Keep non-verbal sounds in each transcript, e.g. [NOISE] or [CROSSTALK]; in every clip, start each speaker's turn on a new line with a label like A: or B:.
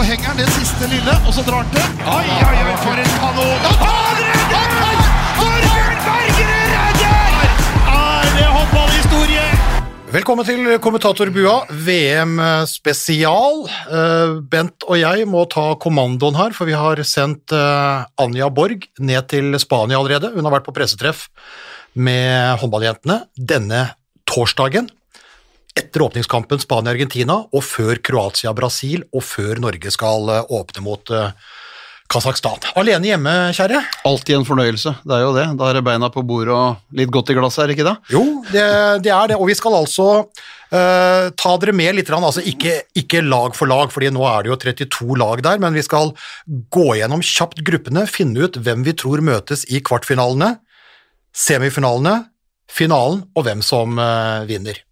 A: så henger han det siste lille, og så drar han til. Oi, oi, oi, for en kanon! Han redder! Torbjørn Bergerud redder! Er det håndballhistorie?
B: Velkommen til kommentatorbua, VM spesial. Eh, Bent og jeg må ta kommandoen her, for vi har sendt eh, Anja Borg ned til Spania allerede. Hun har vært på pressetreff med håndballjentene denne torsdagen. Etter åpningskampen Spania-Argentina, og før Kroatia-Brasil, og før Norge skal eh, åpne mot eh, Kasakhstan. Alene hjemme, kjære?
C: Alltid en fornøyelse, det er jo det. Da er det beina på bordet og litt godt i glasset, er det ikke det?
B: Jo, det, det er det, og vi skal altså uh, ta dere med litt, altså ikke, ikke lag for lag, fordi nå er det jo 32 lag der, men vi skal gå gjennom kjapt gruppene, finne ut hvem vi tror møtes i kvartfinalene, semifinalene, finalen, og hvem som uh, vinner.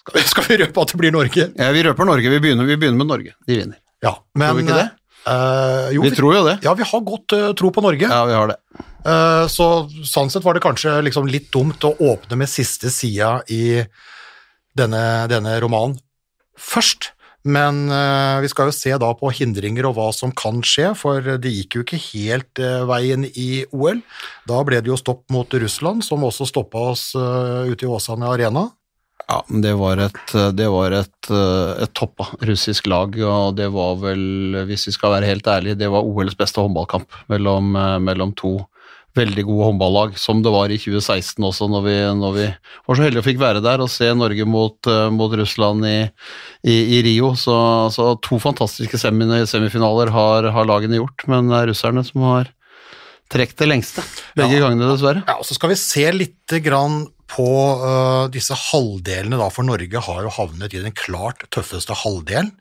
B: Skal vi, skal vi røpe at det blir Norge?
C: Ja, vi røper Norge, vi begynner, vi begynner med Norge. De vinner.
B: Ja, men
C: Tror vi ikke det?
B: Uh, jo,
C: Vi tror jo det.
B: Ja, vi har godt uh, tro på Norge.
C: Ja, vi har det.
B: Uh, så sånn sett var det kanskje liksom litt dumt å åpne med siste sida i denne, denne romanen først. Men vi skal jo se da på hindringer og hva som kan skje, for det gikk jo ikke helt veien i OL. Da ble det jo stopp mot Russland, som også stoppa oss ute i Åsane Arena.
C: Ja, men det var et, det var et, et toppa russisk lag, og det var vel, hvis vi skal være helt ærlige, det var OLs beste håndballkamp mellom, mellom to veldig gode håndballag, som det var i 2016 også, når vi, når vi var så heldige og fikk være der og se Norge mot, mot Russland i, i, i Rio. Så, så to fantastiske semifinaler har, har lagene gjort, men det er russerne som har trukket det lengste, begge
B: Ja.
C: gangene dessverre.
B: Ja, og Så skal vi se litt grann på uh, disse halvdelene, da, for Norge har jo havnet i den klart tøffeste halvdelen.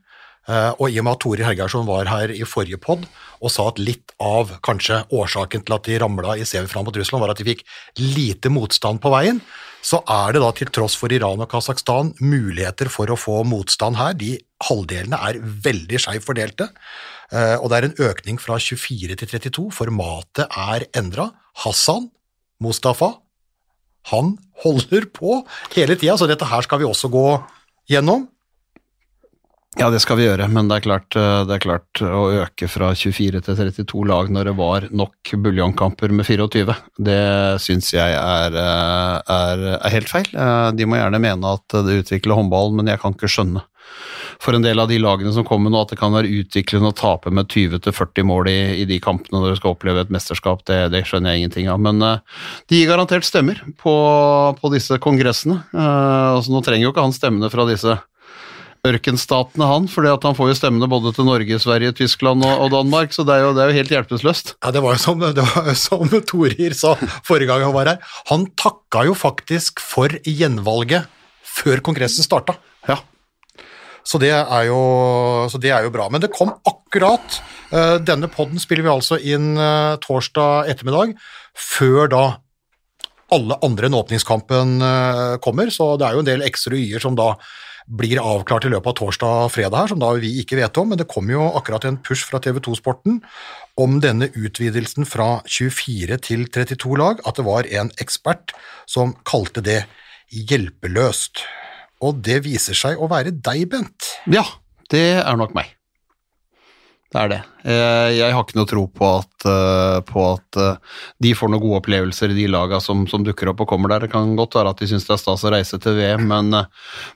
B: Uh, og i og med at Tori Helgarsson var her i forrige pod og sa at litt av kanskje årsaken til at de ramla i semifinalen mot Russland, var at de fikk lite motstand på veien, så er det da til tross for Iran og Kasakhstan muligheter for å få motstand her. De halvdelene er veldig skeivt fordelte. Eh, og det er en økning fra 24 til 32. Formatet er endra. Hassan, Mustafa, han holder på hele tida, så dette her skal vi også gå gjennom.
C: Ja, det skal vi gjøre, men det er klart, eh, det er klart å øke fra 24 til 32 lag når det var nok buljongkamper med 24, det syns jeg er, eh, er, er helt feil. Eh, De må gjerne mene at det utvikler håndballen, men jeg kan ikke skjønne for en del av de lagene som kommer nå, at det kan være utviklende å tape med 20-40 mål i, i de kampene når du skal oppleve et mesterskap, det, det skjønner jeg ingenting av. Men eh, de gir garantert stemmer på, på disse kongressene. Eh, altså, nå trenger jo ikke han stemmene fra disse ørkenstatene, han, at han får jo stemmene både til Norge, Sverige, Tyskland og, og Danmark, så det er jo, det er jo helt hjelpeløst.
B: Ja, det var jo som, det var som Torir sa forrige gang han var her. Han takka jo faktisk for gjenvalget før kongressen starta.
C: Ja.
B: Så det er jo, så det er jo bra. Men det kom akkurat. eh, Denne podden spiller vi altså inn eh, torsdag ettermiddag, før da alle andre enn åpningskampen eh, kommer, så det er jo en del ekstra y-er som da blir avklart i løpet av torsdag og fredag her, som da vi ikke vet om, men det kom jo akkurat en push fra TV 2-sporten om denne utvidelsen fra 24 til 32 lag, at det var en ekspert som kalte det hjelpeløst. Og det viser seg å være deg, Bent.
C: Ja, det er nok meg. Det er det. Eh, Jeg har ikke noe tro på at, eh, på at eh, de får noen gode opplevelser i de laga som, som dukker opp og kommer der. Det kan godt være at de syns det er stas å reise til VM, men,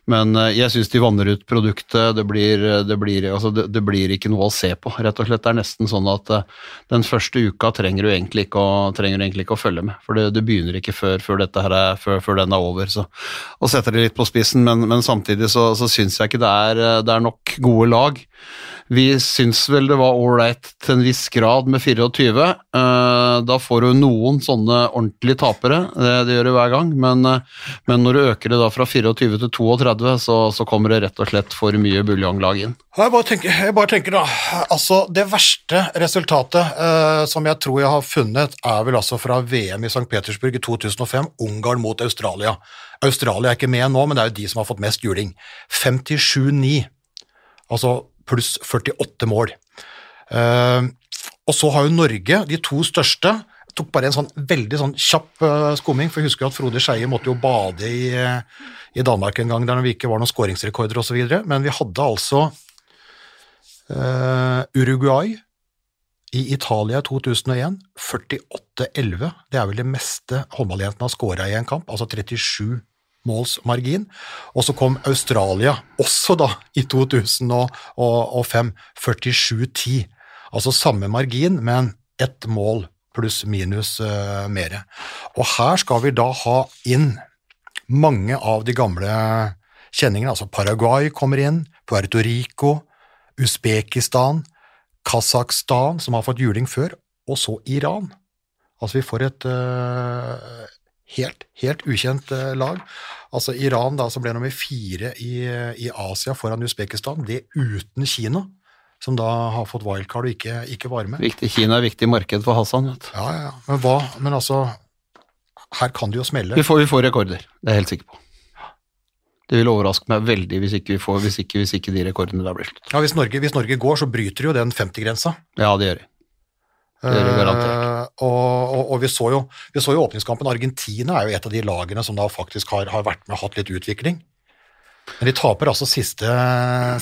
C: men jeg syns de vanner ut produktet. Det blir, det, blir, altså det, det blir ikke noe å se på, rett og slett. Det er nesten sånn at den første uka trenger du egentlig ikke å, egentlig ikke å følge med, for det, begynner ikke før, før, er, før, før den er over. Så, og setter det litt på spissen, men, men samtidig så, så syns jeg ikke er, det er nok gode lag. Vi syns vel det var ålreit til en viss grad med 24. Eh, da får du noen sånne ordentlige tapere, det, det gjør du hver gang, men, eh, men når du øker det da fra 24 til 32, så, så kommer det rett og slett for mye buljonglag inn.
B: Jeg bare tenker, jeg bare tenker da, altså Det verste resultatet eh, som jeg tror jeg har funnet, er vel altså fra VM i St. Petersburg i 2005, Ungarn mot Australia. Australia er ikke med nå, men det er jo de som har fått mest juling. 57-9, altså pluss 48 mål. Eh, og så har jo Norge, de to største, tok bare en sånn veldig sånn kjapp eh, skumming, for jeg husker at Frode Skeie måtte jo bade i, eh, i Danmark en gang der vi ikke var noen skåringsrekorder osv., men vi hadde altså uh, Uruguay i Italia i 2001, 48-11. Det er vel det meste håndballjentene har skåra i en kamp, altså 37 måls margin. Og så kom Australia, også da i 2005, 47-10. Altså samme margin, men ett mål pluss minus uh, mere. Og her skal vi da ha inn mange av de gamle kjenningene. Altså Paraguay kommer inn, Puerto Rico, Usbekistan, Kasakhstan, som har fått juling før, og så Iran. Altså vi får et uh, helt, helt ukjent uh, lag. Altså Iran, da, som ble nummer fire i, i Asia foran Usbekistan, det uten Kina som da har fått wildcard og ikke, ikke var med.
C: Viktig, Kina er viktig marked for Hassan. vet du.
B: Ja, ja, men hva, men altså, her kan det jo smelle.
C: Vi får, vi får rekorder, det er jeg helt sikker på. Det vil overraske meg veldig hvis ikke, vi får, hvis ikke, hvis ikke de rekordene der blir slutt.
B: Ja, hvis Norge, hvis Norge går, så bryter jo den 50-grensa.
C: Ja, det gjør de.
B: Eh, og, og, og vi, så jo, vi så jo åpningskampen. Argentina er jo et av de lagene som da faktisk har, har vært med og hatt litt utvikling. Men de taper altså siste,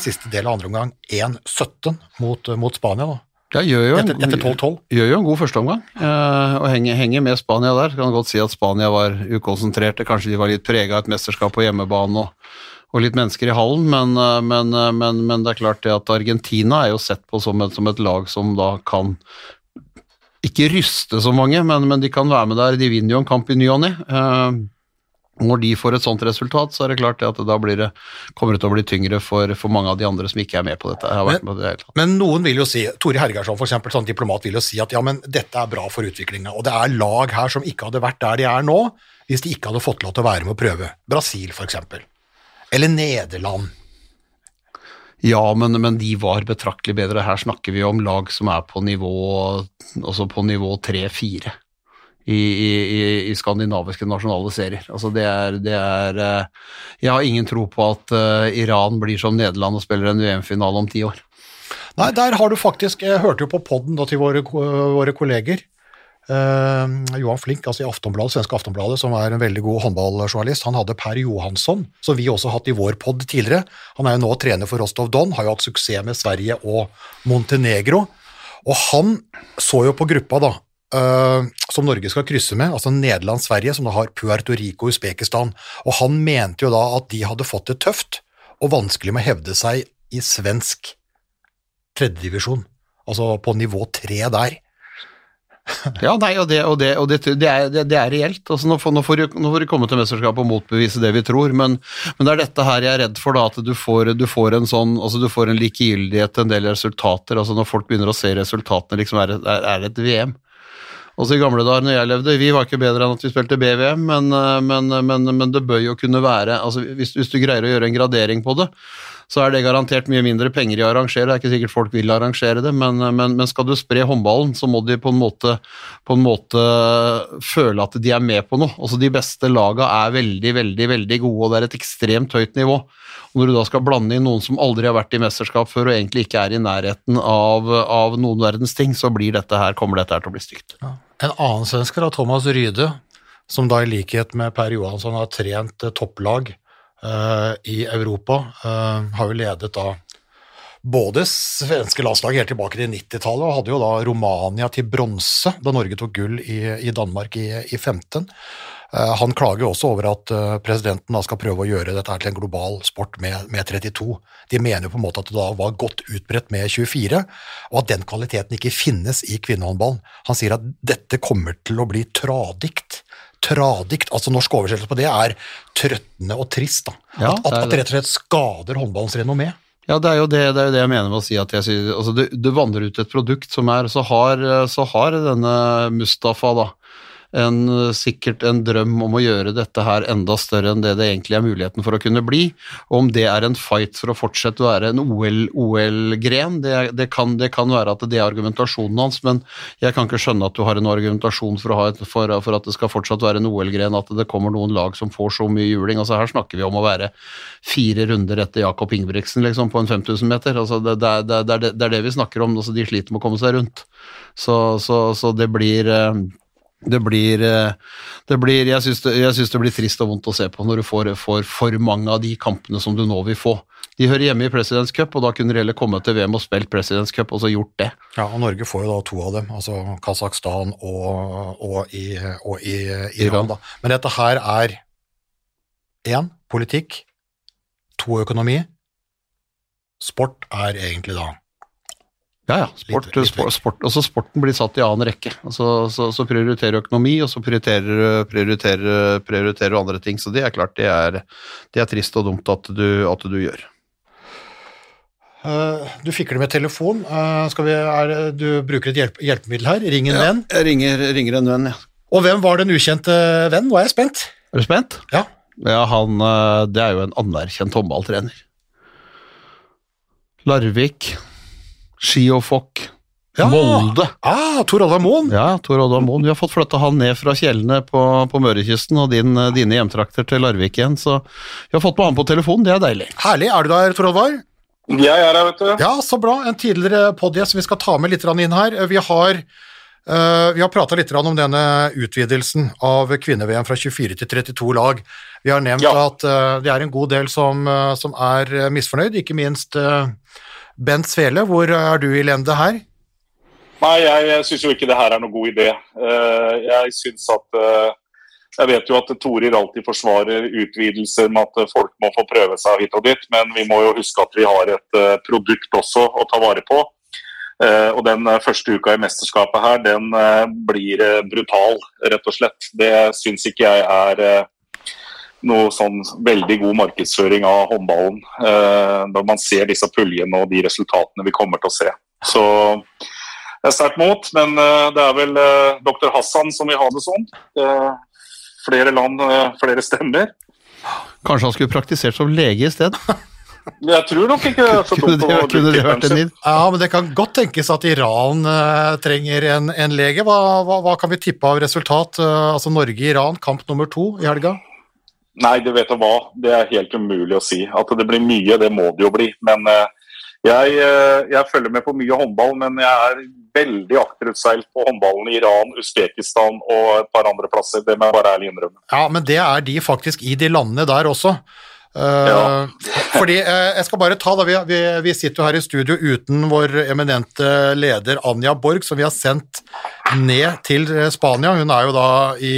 B: siste del av andre omgang 1-17 mot, mot Spania, da.
C: Ja, gjør jo,
B: Etter, etter 12-12.
C: gjør jo en god førsteomgang, eh, og henger, henger med Spania der. Kan godt si at Spania var ukonsentrerte, kanskje de var litt prega av et mesterskap på hjemmebane og, og litt mennesker i hallen, men, eh, men, men, men det er klart det at Argentina er jo sett på som et, som et lag som da kan ikke ryste så mange, men, men de kan være med der. De vinner jo en kamp i ny og ne. Eh, når de får et sånt resultat, så er det klart det at da blir det, kommer det til å bli tyngre for, for mange av de andre som ikke er med på dette. Med på det.
B: Men noen vil jo si, Tore Hergersson for eksempel, sånn diplomat vil jo si at ja, men dette er bra for utviklinga, og det er lag her som ikke hadde vært der de er nå, hvis de ikke hadde fått lov til å være med å prøve. Brasil, eksempel. Eller Nederland.
C: Ja, men, men de var betraktelig bedre. Her snakker vi om lag som er på nivå, altså på nivå 3-4 i, i, i skandinaviske nasjonale serier. Altså det er, det er eh, Jeg har ingen tro på at eh, Iran blir som Nederland og spiller en VM-finale om ti år.
B: Nei, der har du faktisk Jeg hørte jo på poden til våre, våre kolleger. Uh, Johan Flink, altså i Aftonbladet, svenske Aftonbladet, som er en veldig god håndballjournalist, han hadde Per Johansson, som vi også har hatt i vår pod tidligere. Han er jo nå trener for Rostov Don, har jo hatt suksess med Sverige og Montenegro. Og han så jo på gruppa, da, Uh, som Norge skal krysse med, altså Nederland-Sverige, som da har Puerto Rico og Usbekistan. Og han mente jo da at de hadde fått det tøft og vanskelig med å hevde seg i svensk tredjedivisjon, altså på nivå tre der.
C: Ja, nei, og det, og det, og det, det er, er reelt. Altså, nå, får, nå, får, nå får du, komme til mesterskapet og motbevise det vi tror, men, men, det er dette her jeg er redd for, da, at du får, du får en sånn, altså du får en likegyldighet til en del resultater. altså Når folk begynner å se resultatene, liksom er, det et VM? Også i gamle dager når jeg levde, vi var ikke bedre enn at vi spilte BVM, men, eh, men, men, men det bør jo kunne være altså hvis, hvis, du greier å gjøre en gradering på det, så er det garantert mye mindre penger i å arrangere. Det er ikke sikkert folk vil arrangere det, men, men, men skal du spre håndballen, så må de på en, måte, på en måte føle at de er med på noe. Altså De beste laga er veldig, veldig, veldig gode, og det er et ekstremt høyt nivå. Når du da skal blande inn noen som aldri har vært i mesterskap før og egentlig ikke er i nærheten av, av noen verdens ting, så blir dette her, kommer dette her til å bli stygt.
B: Ja. En annen svensker, Thomas Ryde, som da i likhet med Per Johansson har trent topplag uh, i Europa, uh, har jo ledet da både svenske landslag helt tilbake til 90-tallet, og hadde jo da Romania til bronse da Norge tok gull i, i Danmark i, i 15. Uh, han klager også over at uh, presidenten da skal prøve å gjøre dette til en global sport med, med 32. De mener jo på en måte at det da var godt utbredt med 24, og at den kvaliteten ikke finnes i kvinnehåndballen. Han sier at dette kommer til å bli tradikt. Tradikt, altså norsk oversettelse på det er trøttende og trist. da.
C: Ja,
B: at, at, at det rett og slett skader håndballens renommé.
C: Ja, det er, jo det, det er jo det jeg mener med å si at jeg sier, altså det, det vandrer ut et produkt som er Så har, så har denne Mustafa da, en, sikkert en drøm om å gjøre dette her enda større enn det det egentlig er muligheten for å kunne bli. Og om det er en fight for å fortsette å være en OL-gren, det, det, kan, det, kan, være at det er argumentasjonen hans, men jeg kan ikke skjønne at du har en argumentasjon for, et, for, for at det skal fortsatt være en OL-gren, at det kommer noen lag som får så mye juling. Altså Her snakker vi om å være fire runder etter Jakob Ingebrigtsen liksom, på en 5000 meter. Altså, det, det, det, det, er det vi snakker om. Altså, de sliter med å komme seg rundt. Så, så, så det blir eh, det blir, eh, det blir Jeg syns det, det, blir trist og vondt å se på når du får, får, for mange av de kampene som du nå vil få. De hører hjemme i Presidents Cup, og da kunne de heller komme til VM og spilt Presidents Cup, og så gjort det.
B: Ja, og Norge får jo da to av dem, altså Kasakhstan og, og, i, og i Iran.
C: Iran.
B: Da. Men dette her er én politikk, to økonomi. Sport er egentlig da
C: Ja, ja. Sport,
B: Litt- litt
C: sport, sport, også sporten blir satt i annen rekke. Altså, så, så, prioriterer økonomi, og så prioriterer, prioriterer, prioriterer andre ting. Så det er klart det er, det er trist og dumt at du, at du gjør.
B: Uh, Du fikler med telefon. Uh, Skal vi, er, du bruker et hjelp, hjelpemiddel her. Ring en venn.
C: Jeg ringer, ringer en venn, ja.
B: Og hvem var den ukjente venn? Nå er jeg spent.
C: Er du spent?
B: Ja.
C: Ja, han eh, Det er jo en anerkjent håndballtrener. Larvik, Ski og Fokk,
B: Ja.
C: Molde.
B: Ah, Tor Olvar Moen.
C: Ja, Tor Oddvar Moen. Vi har fått flytta han ned fra Kjellene på, på Mørekysten og din, dine hjemtrakter til Larvik igjen, så vi har fått med han på telefon, det er deilig.
B: Herlig. Er du der, Tor Oddvar?
D: Jeg er her, vet du.
B: Ja, så bra. En tidligere podgjest vi skal ta med litt inn her. Vi har, uh, vi har prata litt om denne utvidelsen av kvinne-VM fra 24 til 32 lag. Vi har nevnt
D: Ja.
B: at uh, det er en god del som, uh, som er eh, misfornøyd, ikke minst eh, Bent Svele. Hvor er du i lende her?
D: Nei, jeg syns jo ikke det her er noen god idé. Eh, Jeg syns at eh, Jeg vet jo at Torir alltid forsvarer utvidelser med at folk må få prøve seg hit og dit, men vi må jo huske at vi har et eh, produkt også å ta vare på. Og den første uka i mesterskapet her, den blir brutal, rett og slett. Det syns ikke jeg er noe sånn veldig god markedsføring av håndballen. eh, Når man ser disse puljene og de resultatene vi kommer til å se. Så jeg er sterkt mot, men eh, det er vel eh, dr. Hassan som vil ha det sånn. Eh, flere land, eh, flere stemmer.
C: Kanskje han skulle praktisert som lege i sted? [LAUGHS]
D: Jeg tror nok ikke det er så
C: Kunne
D: dumt
C: det, kunne det vært en.
B: Ja, men det kan godt tenkes at Iran uh, trenger en, en lege. Hva, hva, hva kan vi tippe av resultat? Uh, altså Norge-Iran, kamp nummer to i helga.
D: Nei, du vet du hva. Det er helt umulig å si. At det blir mye, det må det jo bli. Men eh, jeg, eh, jeg følger med på mye håndball, men jeg er veldig akterutseilt på håndballen i Iran, Usbekistan og et par andre plasser. Det må jeg bare ærlig innrømme.
B: Ja, men det er de faktisk i de landene der også. Eh,
D: Ja.
B: Fordi, jeg skal bare ta da, vi, vi, sitter jo her i studio uten vår eminente leder Anja Borg, som vi har sendt ned til Spania. Hun er jo da i,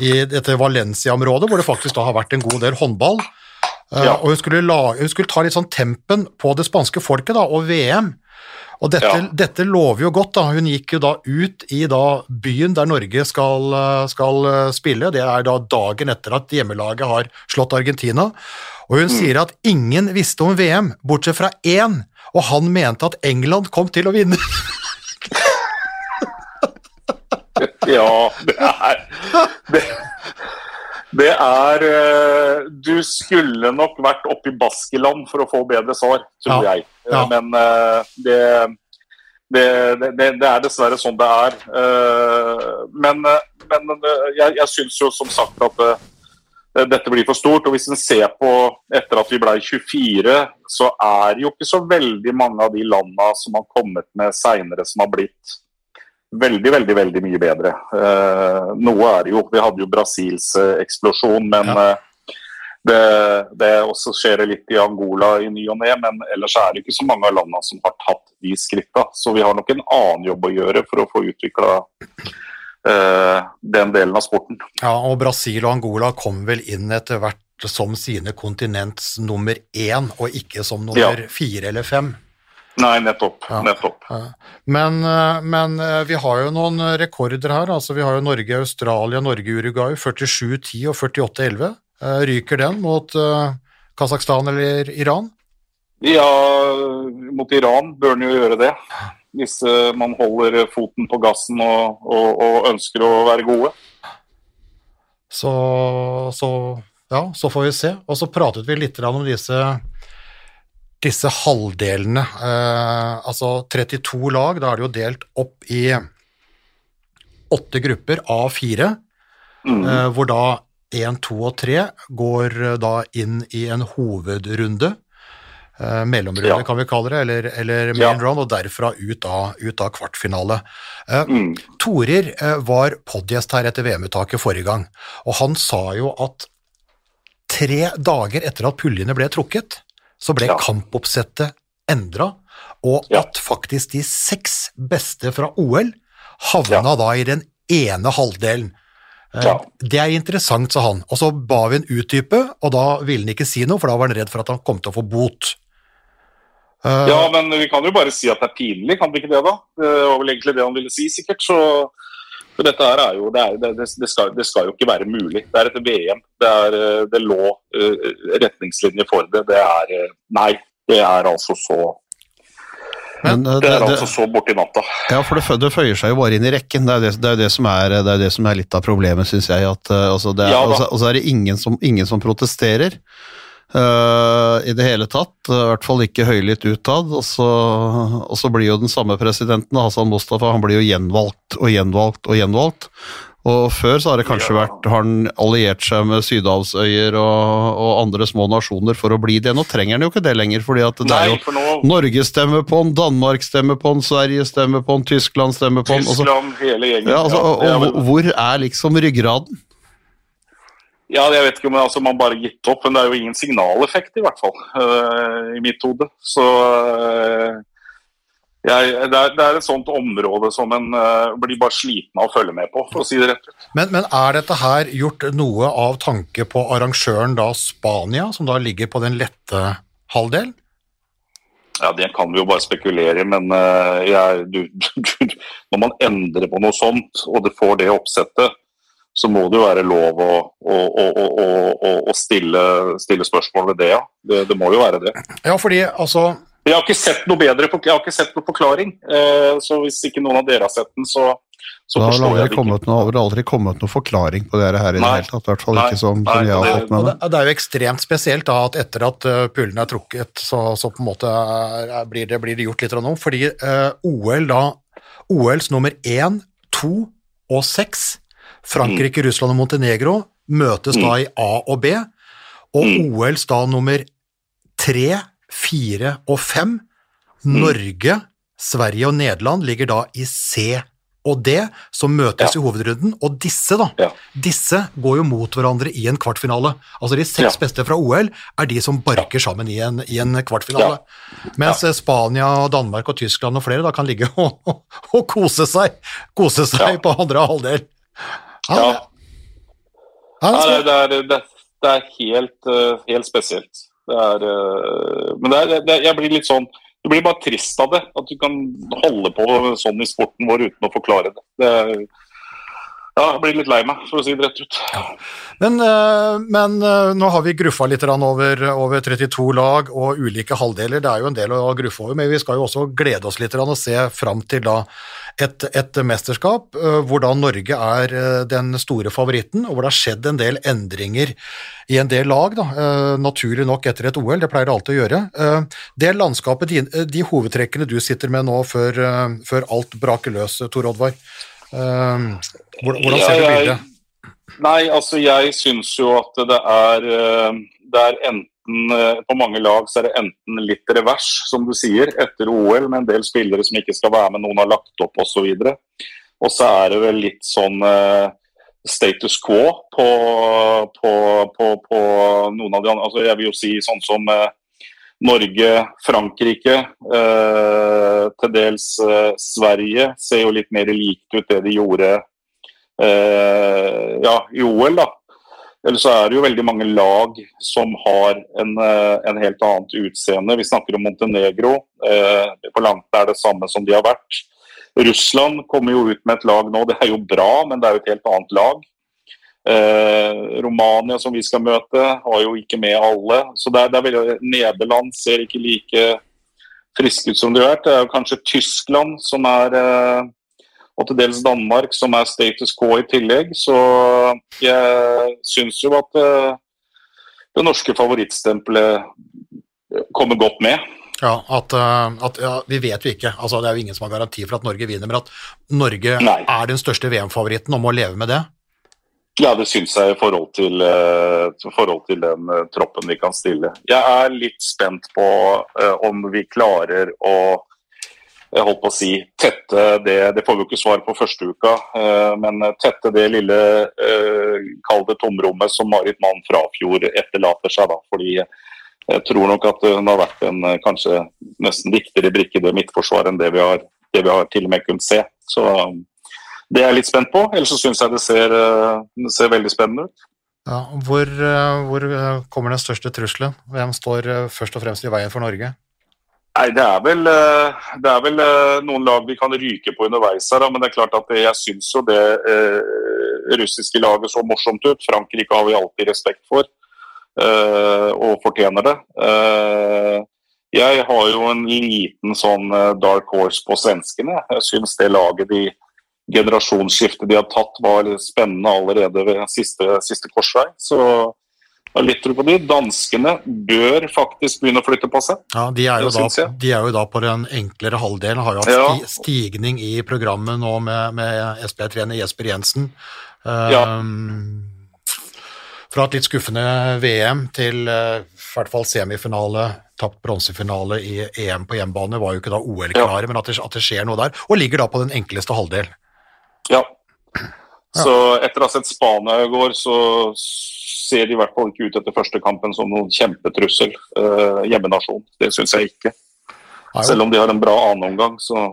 B: i dette Valencia-området, hvor det faktisk da har vært en god del håndball. Eh,
D: Ja.
B: Og hun skulle, la, hun skulle ta litt sånn tempen på det spanske folket da, og VM. Og dette,
D: Ja.
B: dette lover jo godt. da. Hun gikk jo da ut i da byen der Norge skal, eh, skal eh, spille. Det er da dagen etter at hjemmelaget har slått Argentina. Og hun sier at ingen visste om VM, bortsett fra én, og han mente at England kom til å vinne. [LAUGHS] [LAUGHS]
D: Ja, det er Det, det er eh, Du skulle nok vært oppe i Baskeland for å få bedre svar, tror
B: Ja,
D: jeg.
B: ja.
D: Men eh, det, det, det, er dessverre sånn det er. Eh, Men, eh, men eh, jeg, jeg syns jo som sagt at eh, dette blir for stort. og Hvis en ser på etter at vi ble 24, så er det jo ikke så veldig mange av de landene som har kommet med seinere, som har blitt veldig, veldig veldig mye bedre. Eh, noe er det jo. Vi hadde jo Brasils eh, eksplosjon, men
B: Ja.
D: eh, det, det også skjer litt i Angola i ny og ne. Men ellers er det ikke så mange av landene som har tatt de skrittene. Så vi har nok en annen jobb å gjøre for å få utvikla den delen av sporten.
B: Ja, og Brasil og Angola kom vel inn etter hvert som sine kontinents nummer én, og ikke som nummer
D: Ja.
B: fire eller fem.
D: Nei, nettopp.
B: Ja.
D: nettopp.
B: Men, eh, men eh, vi har jo noen rekorder her. altså Vi har jo Norge, Australia, Norge, Uruguay. 47-10 og 48-11. Eh, Ryker den mot eh, Kasakhstan eller Iran?
D: Ja, mot Iran bør den jo gjøre det. Hvis eh, man holder foten på gassen og, og, og ønsker å være gode.
B: Så, så ja, så får vi se. Og så pratet vi litt om disse, disse halvdelene. Eh, altså 32 lag, da er det jo delt opp i åtte grupper av fire.
D: Mm.
B: eh, hvor da 1, 2 og 3 går eh, da inn i en hovedrunde. Eh, mellomrunde,
D: Ja.
B: kan vi kalle det, eller, eller main
D: Ja.
B: round, og derfra ut av, ut av kvartfinale. Eh,
D: Mm.
B: Torir eh, var podgjest her etter VM-uttaket forrige gang, og han sa jo at tre dager etter at puljene ble trukket, så ble
D: Ja.
B: kampoppsettet endra, og at faktisk de seks beste fra OL havna da i den ene halvdelen. Eh,
D: Ja.
B: Det er interessant, sa han. Og så ba vi en utdype, og da ville han ikke si noe, for da var han redd for at han kom til å få bot. Eh,
D: Ja, men vi kan jo bare si at det er pinlig, kan vi ikke det da? Det var vel egentlig det han ville si, sikkert. Så for dette her er jo, det, er, det, det, skal, det skal jo ikke være mulig. Det er et VM. Det, er, eh, det lå uh, retningslinjer for det. Det er eh, Nei, det er altså så
C: Men,
D: Det er altså så borti natta.
C: Ja, for det, det føyer seg jo bare inn i rekken. Det er det, det, er det, som, er, det, er det som er litt av problemet, syns jeg. At, altså det er,
D: Ja altså,
C: og, så, er det ingen som, ingen som protesterer eh, i det hele tatt. I hvert fall ikke høylytt utad. Og så, og så blir jo den samme presidenten, Hassan Mustafa, han blir jo gjenvalgt og gjenvalgt og gjenvalgt. Og før så har det kanskje vært Har han alliert seg med sydhavsøyer og, og andre små nasjoner for å bli det. Nå trenger han jo ikke det lenger, fordi at det er jo
D: nå
C: Norge stemmer på han, Danmark stemmer på han, Sverige stemmer på han, Tyskland stemmer på han. og så-
D: Tyskland, hele gjengen.
C: ja, altså, og, og hvor er liksom ryggraden?
D: Ja, jeg vet ikke om altså, man bare gitt opp, men det er jo ingen signaleffekt i hvert fall, Uh, i mitt hode. Så uh, jeg, det, er, det er et sånt område som en uh, blir bare sliten av å følge med på, for å si det rett ut.
B: Men, men er dette her gjort noe av tanke på arrangøren da Spania, som da ligger på den lette halvdel?
D: Ja, Det kan vi jo bare spekulere i, men jeg, [LAUGHS] du, du, når man endrer på noe sånt, og det får det oppsettet, så må det jo være lov å, å, å, å, å, å stille, stille spørsmål ved det, ja. Det, det må jo være det.
B: Ja, fordi altså
D: Jeg har ikke sett noe bedre, jeg har ikke sett noe forklaring. Eh, så hvis ikke noen av dere har sett den, så, så forstår jeg det ikke.
C: noe, det har aldri kommet noen forklaring på det her i det hele tatt. I hvert fall
D: Nei.
C: ikke som,
D: Nei,
C: som jeg har fått med meg.
B: det, er jo ekstremt spesielt da at etter at uh, pullen er trukket, så, så på en måte er, er, blir, det, blir det gjort litt av noe. Fordi eh, OL da OLs nummer én, to og seks, Frankrike, Russland og Montenegro, møtes da i A og B. Og
D: Mm.
B: OLs da nummer tre, fire og fem, Norge, Sverige og Nederland ligger da i C og D, som møtes
D: Ja.
B: i hovedrunden. Og disse, da,
D: Ja.
B: disse går jo mot hverandre i en kvartfinale. Altså de seks
D: Ja.
B: beste fra OL er de som barker sammen i en, i en kvartfinale. Mens eh, Spania, Danmark og Tyskland og flere da kan ligge og, [LAUGHS] og, og kose seg, kose seg på andre halvdel. Ja,
D: Ja.
B: ja, det
D: er, det, det er helt, eh, helt spesielt. Det er, eh, men det det er, jeg blir litt sånn Du blir bare trist av det. At du kan holde på sånn i sporten vår uten å forklare det. det er, ja, jeg blir litt lei meg, for å si det rett ut.
B: Men, eh, men eh, nå har vi gruffa litt over, over 32 lag og ulike halvdeler. Det er jo en del å gruffe over, men vi skal jo også glede oss litt og se fram til et, et mesterskap eh, hvor da Norge er den store favoritten, og hvor det har skjedd en del endringer i en del lag, da, naturlig nok etter et OL, det pleier det alltid å gjøre. Det landskapet, de, de hovedtrekkene du sitter med nå før, før alt braker løs, Tor Oddvar, hvordan hvordan ser du bildet?
D: Nei, altså jeg syns jo at det er, eh, det er enten eh, På mange lag så er det enten litt revers, som du sier, etter OL, med en del spillere som ikke skal være med, noen har lagt opp osv. Og så er det vel litt sånn eh, status quo på, på, på, på noen av de andre altså Jeg vil jo si sånn som eh, Norge, Frankrike, eh, til dels eh, Sverige ser jo litt mer likt ut det de gjorde eh, ja, i OL. da. Eller så er det jo veldig mange lag som har en, eh, en helt annet utseende. Vi snakker om Montenegro. Eh, på langt er det samme som de har vært. Russland kommer jo ut med et lag nå. Det er jo bra, men det er jo et helt annet lag. Eh, Romania, som vi skal møte, har jo ikke med alle. Så det er, det er veldig, Nederland ser ikke like friske ut som de har vært. Det er jo kanskje Tyskland som er eh, og til dels Danmark, som er status quo i tillegg. Så jeg syns jo at eh, det norske favorittstempelet kommer godt med.
B: Ja, at, eh, at ja, Vi vet jo ikke, altså det er jo ingen som har garanti for at Norge vinner, men at Norge
D: Nei.
B: er den største VM-favoritten og må leve med det.
D: Ja, det syns jeg i forhold til, eh, forhold til den eh, troppen vi kan stille. Jeg er litt spent på eh, om vi klarer å jeg holdt på å si, tette det Det får vi jo ikke svar på første uka, men tette det lille kall det tomrommet som Marit Mann Frafjord etterlater seg. da, fordi jeg tror nok at hun har vært en kanskje nesten viktigere brikke i det midtforsvaret enn det vi har, det vi har til og med kunnet se. Så det er jeg litt spent på. Ellers så syns jeg det ser, eh, det ser veldig spennende ut.
B: Ja, hvor, eh, hvor eh, kommer den største trusselen? Hvem står først og fremst i veien for Norge?
D: Nei, Det er vel, det er vel noen lag vi kan ryke på underveis her, men det er klart at jeg syns jo det russiske laget så morsomt ut. Frankrike har vi alltid respekt for, og fortjener det. Jeg har jo en liten sånn dark horse på svenskene. Jeg syns det laget de generasjonsskiftet de har tatt var spennende allerede ved siste, siste korsvei. Så har litt tro på de. Danskene bør faktisk begynne å flytte på seg.
B: Ja, de er, jo da, de er jo da på den enklere halvdelen, har jo hatt
D: Ja.
B: stigning i programmet nå med, med SP-trener Jesper Jensen.
D: Ja.
B: Um, fra et litt skuffende VM til uh, i hvert fall semifinale, tapt bronsefinale i EM på hjemmebane, var jo ikke da OL-klare, men at det, at det skjer noe der, og ligger da på den enkleste halvdel.
D: Ja. Så etter å ha sett Spania i går, så ser de i hvert fall ikke ut etter første kampen som noen kjempetrussel. Eh, hjemmenasjon. Det syns jeg ikke. Selv om de har en bra annenomgang, så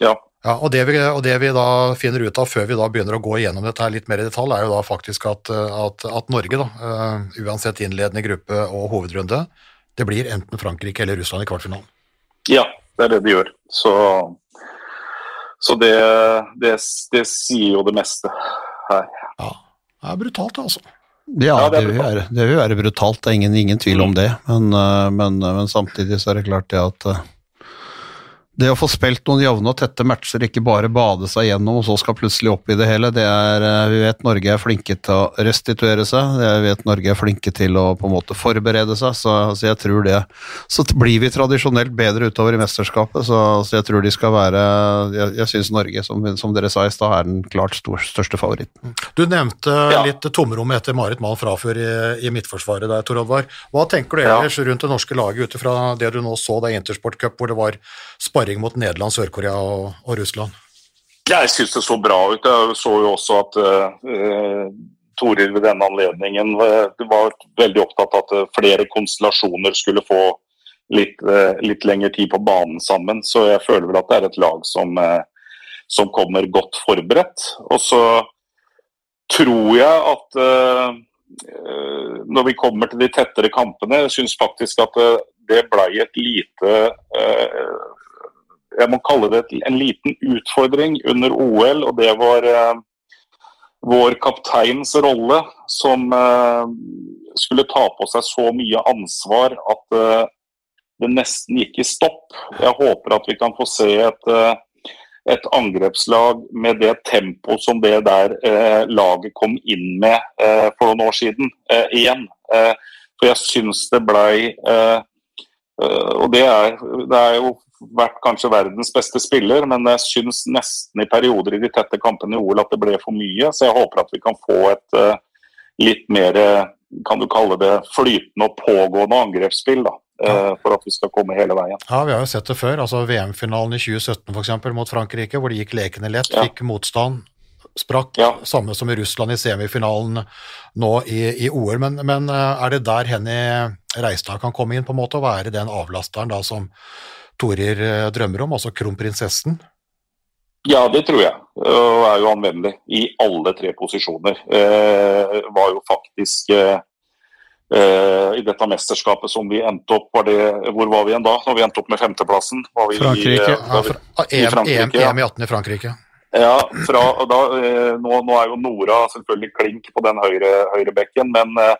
D: ja.
B: Ja, og det, vi, og det vi da finner ut av før vi da begynner å gå igjennom dette her litt mer i detalj, er jo da faktisk at, eh, at, at Norge, da, uh, uansett innledende gruppe og hovedrunde, det blir enten Frankrike eller Russland i kvartfinalen.
D: Ja, det er det de gjør. Så, så det, det, det sier jo det meste her.
B: Ja, det er brutalt, altså.
C: Ja,
D: Ja,
C: det,
D: det er
C: vil være, det vil være brutalt, det er ingen, ingen tvil om det. Men, eh, men, men samtidig så er det klart det at eh, det å få spilt noen jevne og tette matcher, ikke bare bade seg gjennom og så skal plutselig opp i det hele, det er eh, Vi vet Norge er flinke til å restituere seg, jeg vet Norge er flinke til å på en måte forberede seg, så, så jeg tror det Så blir vi tradisjonelt bedre utover i mesterskapet, så, så jeg tror de skal være Jeg, jeg syns Norge, som, som dere sa i stad, er den klart stor, største favoritten.
B: Du nevnte
D: Ja.
B: litt tomrom etter Marit Mann frafør i, i midtforsvaret der, Tor Oddvar. Hva tenker du
D: Ja.
B: rundt det norske laget ut ifra det du nå så da i Intersport Cup, hvor det var sparring mot Nederland, Sør-Korea og, og Russland?
D: Jeg syns det så bra ut. Jeg så jo også at uh, Toril ved denne anledningen uh, var veldig opptatt av at eh, flere konstellasjoner skulle få litt, uh, litt lengre tid på banen sammen. Så jeg føler vel at det er et lag som, som kommer godt forberedt. Og så tror jeg at når vi kommer til de tettere kampene, jeg syns faktisk at det blei et lite jeg må kalle det en liten utfordring under OL, og det var eh, vår kapteins rolle som eh, skulle ta på seg så mye ansvar at eh, det nesten gikk i stopp. Jeg håper at vi kan få se et, et angrepslag med det tempo som det der eh, laget kom inn med eh, for noen år siden, eh, igjen. For jeg syns det blei eh, Og det er, det er jo vært kanskje verdens beste spiller, men jeg syns nesten i perioder i de tette kampene i OL at det ble for mye. Så jeg håper at vi kan få et eh, litt mer, eh, kan du kalle det, flytende og pågående angrepsspill. da, Ja. For at vi skal komme hele veien.
B: Ja, vi har jo sett det før. altså VM-finalen i 2017 for eksempel, mot Frankrike, hvor det gikk lekende lett,
D: Ja.
B: fikk motstand, sprakk.
D: Ja.
B: Samme som i Russland i semifinalen nå i, i OL. Men, men eh, er det der Henny Reistad kan komme inn, på en måte, og være den avlasteren da som Torir eh, drømmer om, altså kronprinsessen?
D: Ja, det tror jeg. Og er jo anvendelig i alle tre posisjoner. Eh, var jo faktisk eh, eh, i dette mesterskapet som vi endte opp var det, Hvor var vi igjen da? Når vi endte opp med femteplassen? Var vi
C: Frankrike.
D: eh,
B: Ja,
D: vi- i
B: EM,
D: Frankrike,
B: EM,
D: ja.
B: EM i 18 i Frankrike.
D: Ja, fra, da, eh, nå, nå er jo Nora selvfølgelig klink på den høyre, høyrebekken, men eh,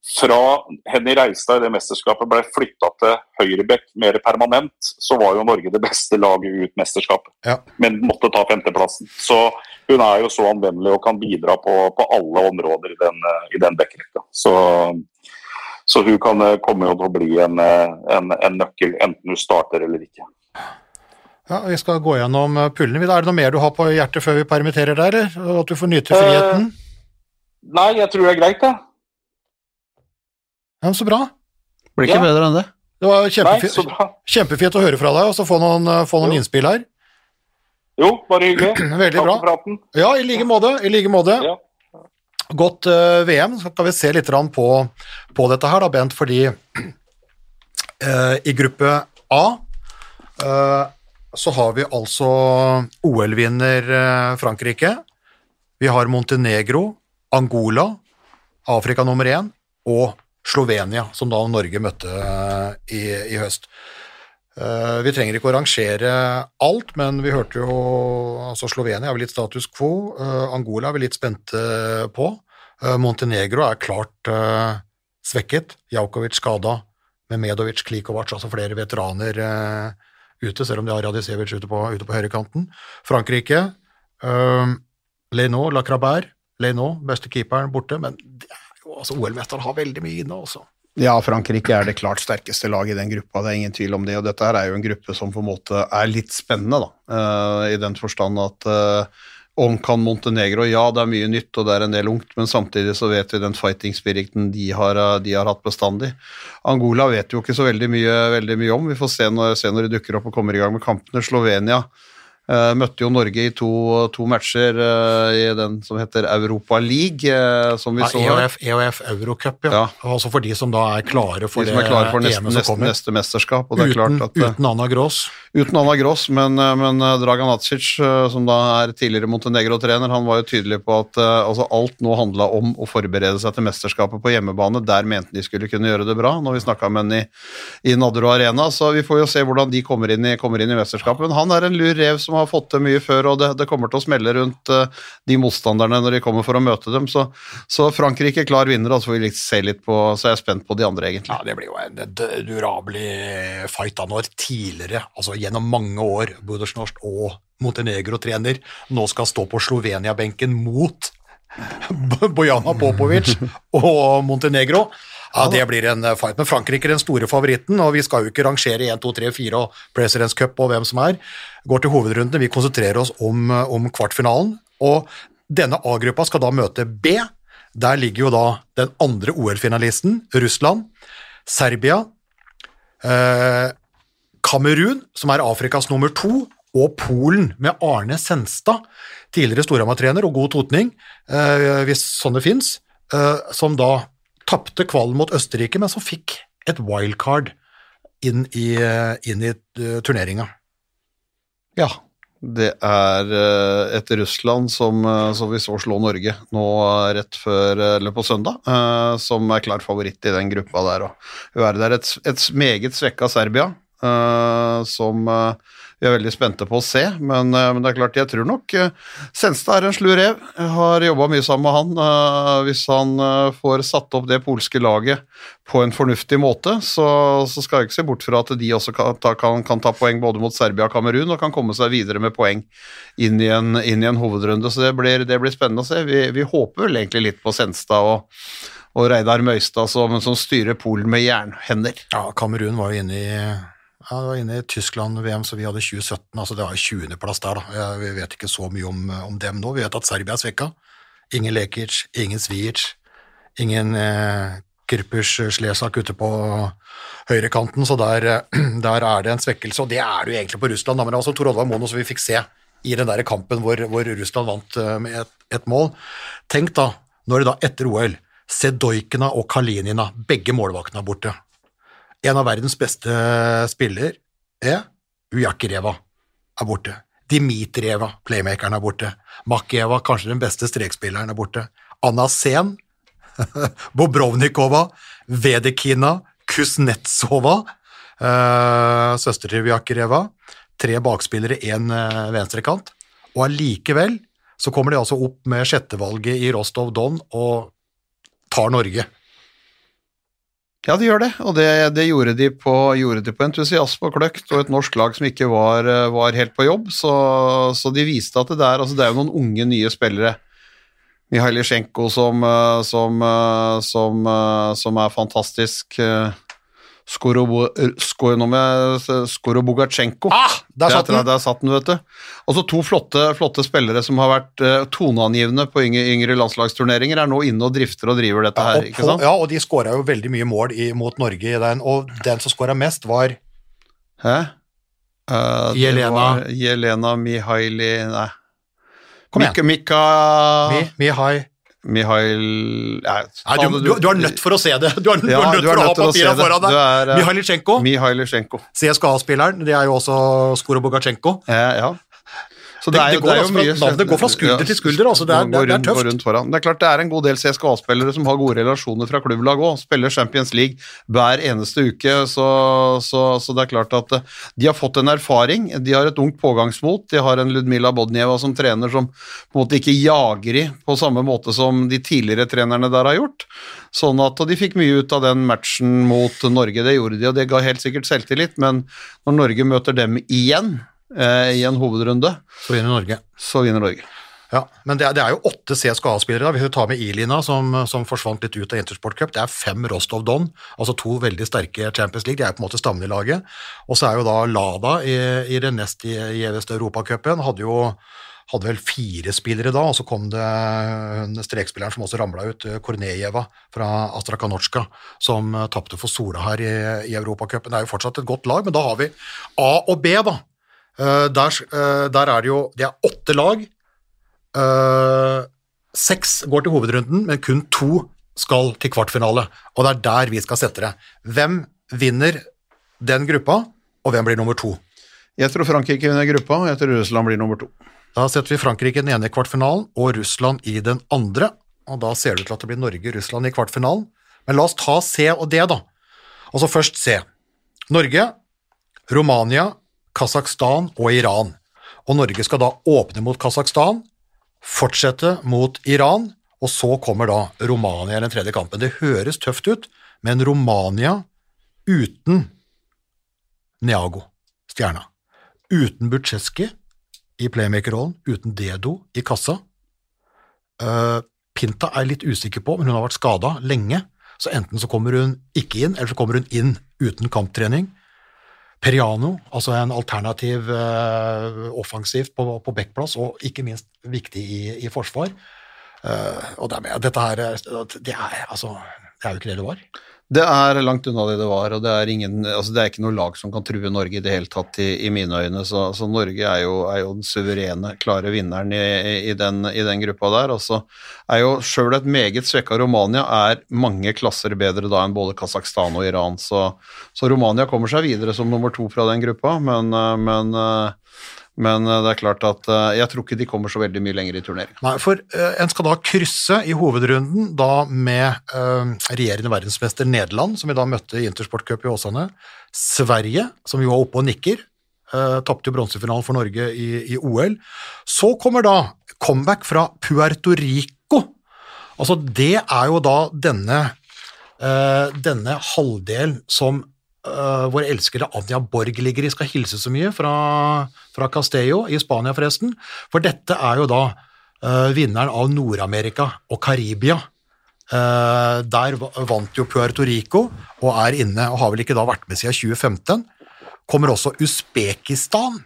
D: fra Henny Reistad i det mesterskapet ble flytta til høyrebekk mer permanent, så var jo Norge det beste laget ut mesterskapet.
B: Ja.
D: Men måtte ta femteplassen. Så hun er jo så anvendelig og kan bidra på, på alle områder i den, eh, i den bekkrekka. Så, så hun kan eh, komme til å bli en, eh, en, en nøkkel, enten hun starter eller ikke.
B: Ja, Vi skal gå gjennom eh, pullene. Er det noe mer du har på hjertet før vi permitterer deg, eller? At du får nyte friheten?
D: Nei, jeg tror det er greit, jeg.
B: Ja, så bra.
C: Blir ikke
D: Ja.
C: bedre enn det.
B: Det var kjempefint,
D: så
B: kjempefint å høre fra deg, og så få noen, eh, få noen innspill her.
D: Jo, bare hyggelig. [CLEARS THROAT]
B: Veldig
D: Takk
B: bra.
D: for praten.
B: Ja, i like måte. I like måte.
D: Ja.
B: Godt uh, VM. Så skal vi se litt på, på dette her, da, Bent, fordi uh, [CLEARS THROAT] I gruppe A uh, så har vi altså OL-vinner eh, Frankrike. Vi har Montenegro, Angola, Afrika nummer én, og Slovenia, som da Norge møtte eh, i, i høst. Eh, vi trenger ikke å rangere alt, men vi hørte jo altså Slovenia er vel litt status quo. eh, Angola er vi litt spente på. Montenegro er klart svekket. Jaukovic skada, med Medovic, Klikovac, altså flere veteraner ute, selv om de har Radicevic ute på, ute på høyrekanten. Frankrike, Leno, Lacrabert, Leno, beste keeperen, borte, men det altså, OL-mesteren har veldig mye inne også.
C: Ja, Frankrike er det klart sterkeste laget i den gruppa, det er ingen tvil om det. Og dette her er jo en gruppe som på en måte er litt spennende, da. eh, I den forstand at uh, om kan Montenegro, ja det er mye nytt og det er en del ungt, men samtidig så vet vi den fighting spiriten de har, eh, de har hatt bestandig. Angola vet jo ikke så veldig mye, veldig mye om, vi får se når, se når de dukker opp og kommer i gang med kampene. Slovenia eh, møtte jo Norge i to, to matcher uh, i den som heter Europa League, uh, som vi
B: Ja,
C: så.
B: EOF, EOF Eurocup, ja.
C: Ja.
B: Altså for de som da er klare for
C: de som er klare for neste,
B: som
C: neste,
B: kommer.
C: neste mesterskap. Er
B: uten,
C: klart at,
B: uten Anna Gross.
C: Uten Anna Gross, men, men Dragan Acic, som da er tidligere Montenegro-trener, han var jo tydelig på at altså alt nå handla om å forberede seg til mesterskapet på hjemmebane. Der mente de skulle kunne gjøre det bra, når vi snakka med han i, i Nadderud Arena. Så vi får jo se hvordan de kommer inn, i, kommer inn i mesterskapet. Men han er en lur rev som har fått til mye før, og det, det kommer til å smelle rundt uh, de motstanderne når de kommer for å møte dem. Så, så Frankrike klar vinner, og så får vi se litt på Så er jeg spent på de andre, egentlig.
B: Ja, det blir jo en durabelig fight da når tidligere, altså gjennom mange år, Budersnost og Montenegro-trener nå skal stå på Slovenia-benken mot [LAUGHS] Bojana Popovic og Montenegro. Ja, Det blir en eh, fight. Men Frankrike er den store favoritten, og vi skal jo ikke rangere 1, 2, 3, 4 og Presidents Cup og hvem som er. Går til hovedrundene. Vi konsentrerer oss om, eh, om kvartfinalen. Og denne A-gruppa skal da møte B. Der ligger jo da den andre OL-finalisten, Russland, Serbia, eh, Kamerun, som er Afrikas nummer to, og Polen med Arne Senstad, tidligere Storhamar-trener og god totning, eh, hvis sånne fins, eh, som da tapte kvalen mot Østerrike, men som fikk et wildcard inn i, inn i eh, turneringa.
C: Ja, det er eh, et Russland som, eh, som vi så slå Norge nå rett før, eller på søndag, som er klar favoritt i den gruppa der. òg. vi er et, et meget svekka Serbia, som vi er veldig spente på å se, men, eh, men det er klart, jeg tror nok eh, Senstad er en slu rev. Jeg har jobba mye sammen med han. Eh, hvis han får satt opp det polske laget på en fornuftig måte, så, så skal jeg ikke se bort fra at de også kan ta, kan, kan ta poeng både mot Serbia og Kamerun, og kan komme seg videre med poeng inn i en, inn i en hovedrunde. Så det blir, det blir spennende å se. Vi, vi håper vel egentlig litt på Senstad og, og Reidar Møystad som, som styrer Polen med jernhender.
B: Ja, Kamerun var jo inne i ja, det var inne i Tyskland-VM, så vi hadde 2017. altså Det var 20.-plass der. da. Vi vet ikke så mye om, om dem nå. Vi vet at Serbia er svekka. Ingen Lekic, ingen Svijic, ingen eh, Kirpus Slesak ute på høyrekanten, så der, eh, [CLEARS THROAT] der er det en svekkelse. Og det er det jo egentlig på Russland, da, men det var altså Tor Oddvar Mono som vi fikk se i den der kampen hvor, hvor Russland vant eh, med et, et mål. Tenk da, når det da etter OL Sedojkina og Kalinina, begge målvaktene er borte. En av verdens beste spiller er Ujakireva er borte. Dimitrieva, playmakeren, er borte. Makieva, kanskje den beste strekspilleren, er borte. Anna Sen, [LAUGHS] Bobrovnikova, Vedekina, Kuznetsova, eh, søster til Ujakireva, tre bakspillere, én eh, venstrekant, og allikevel så kommer de altså opp med sjettevalget i Rostov Don og tar Norge.
C: Ja, de gjør det, og det, det gjorde, de på, gjorde de på entusiasme og kløkt, og et norsk lag som ikke var, var helt på jobb, så, så de viste at det der, altså det er jo noen unge, nye spillere. Mihailisjenko som, eh, som, eh, som, eh, som er fantastisk. Eh, Skorobo, jeg- Skorobogatsjenko.
B: Ah, der satt den!
C: Der satt den, vet du. Og så to flotte, flotte spillere som har vært uh, toneangivende på yngre, yngre landslagsturneringer, er nå inne og drifter og driver dette
B: Ja,
C: her,
B: og,
C: ikke
B: på,
C: sant?
B: ja, og de skåra jo veldig mye mål i, mot Norge i den, og den som skåra mest, var
C: Hæ? Uh,
B: Jelena.
C: var Jelena Mihaili Nei.
B: Kom igjen.
C: Mika, Mika
B: Mi, Mihai
C: Mihail ja,
B: Nei, du, du, du er nødt for å se det. Du [LAUGHS] er, du er nødt for å ha papirene foran deg.
C: er, eh,
B: Mihailisjenko,
C: Mihailisjenko.
B: CSKA-spilleren, det er jo også Skorobogatsjenko.
C: Ja, ja. Så
B: Det- det går altså fra-
C: mye-
B: navnet går fra skulder til skulder, altså. Det er- det er- det er tøft.
C: rundt. Det er klart det er en god del CSKA-spillere som har gode relasjoner fra klubblag òg. Spiller Champions League hver eneste uke, så, så, så det er klart at eh, de har fått en erfaring. De har et ungt pågangsmot. De har en Ludmila Bodnieva som trener som på en måte ikke jager i på samme måte som de tidligere trenerne der har gjort. Sånn at, og De fikk mye ut av den matchen mot Norge, det gjorde de, og det ga helt sikkert selvtillit. Men når Norge møter dem igjen eh, i en hovedrunde,
B: Så vinner Norge.
C: så vinner Norge.
B: Ja, men det er, det er jo åtte CSKA-spillere. Hvis du tar med Ilina, som, som forsvant litt ut av Intersport Cup, det er fem Rostov Don, altså to veldig sterke Champions League. De er på en måte stammen i laget. Og så er jo da Lada i, i den nest gjeveste Europacupen. Hadde jo hadde vel fire spillere da, og så kom det hun strekspilleren som også ramla ut, Kornejeva fra Astrakanotsjka, som eh, tapte for Sola her i, i Europacupen. Det er jo fortsatt et godt lag, men da har vi A og B, da. Eh, der, eh, der er det jo Det er åtte lag. Eh, seks går til hovedrunden, men kun to skal til kvartfinale. Og det er der vi skal sette det. Hvem vinner den gruppa, og hvem blir nummer to?
C: Jeg tror Frankrike vinner gruppa, og jeg tror Russland blir nummer to.
B: Da setter vi Frankrike i den ene kvartfinalen og Russland i den andre. Og da ser det ut til at det blir Norge-Russland i kvartfinalen. Men la oss ta C og D, da. Altså først C. Norge, Romania, Kasakhstan og Iran. Og Norge skal da åpne mot Kasakhstan, fortsette mot Iran, og så kommer da Romania i den tredje kampen. Det høres tøft ut, men Romania uten Niago, stjerna. Uten Butsjeski i playmaker-rollen, uten Dedo i kassa. Eh, Pinta er litt usikker på, men hun har vært skada lenge, så enten så kommer hun ikke inn, eller så kommer hun inn uten kamptrening. Periano, altså en alternativ uh, offensivt på, på backplass, og ikke minst viktig i, i forsvar. Uh, og det, er- dette her, er- det er altså Det er jo ikke det det var.
C: Det er langt unna det det var, og det er, ingen, altså det er ikke noe lag som kan true Norge i det hele tatt, i, i mine øyne. Så, så Norge er jo, er jo den suverene, klare vinneren i, i, den, i den gruppa der. Og så er jo sjøl et meget svekka Romania er mange klasser bedre da enn både Kasakhstan og Iran. Så, så Romania kommer seg videre som nummer to fra den gruppa, men, eh, men, eh, men eh, det er klart at eh, jeg tror ikke de kommer så veldig mye lenger i turneringen.
B: Nei, for eh, en skal da krysse i hovedrunden da med regjerende verdensmester Nederland, som vi da møtte i Intersport Cup i Åsane. Sverige, som jo var oppe og nikker. Tapte jo bronsefinalen for Norge i, i OL. Så kommer da comeback fra Puerto Rico. Altså, det er jo da denne, denne halvdelen som eh, vår elskede Anja Borg ligger i, skal hilse så mye fra, fra Castello i Spania, forresten. For dette er jo da uh, vinneren av Nord-Amerika og Karibia. Uh, der vant jo Puerto Rico og er inne, og har vel ikke da vært med siden 2015. Kommer også Usbekistan.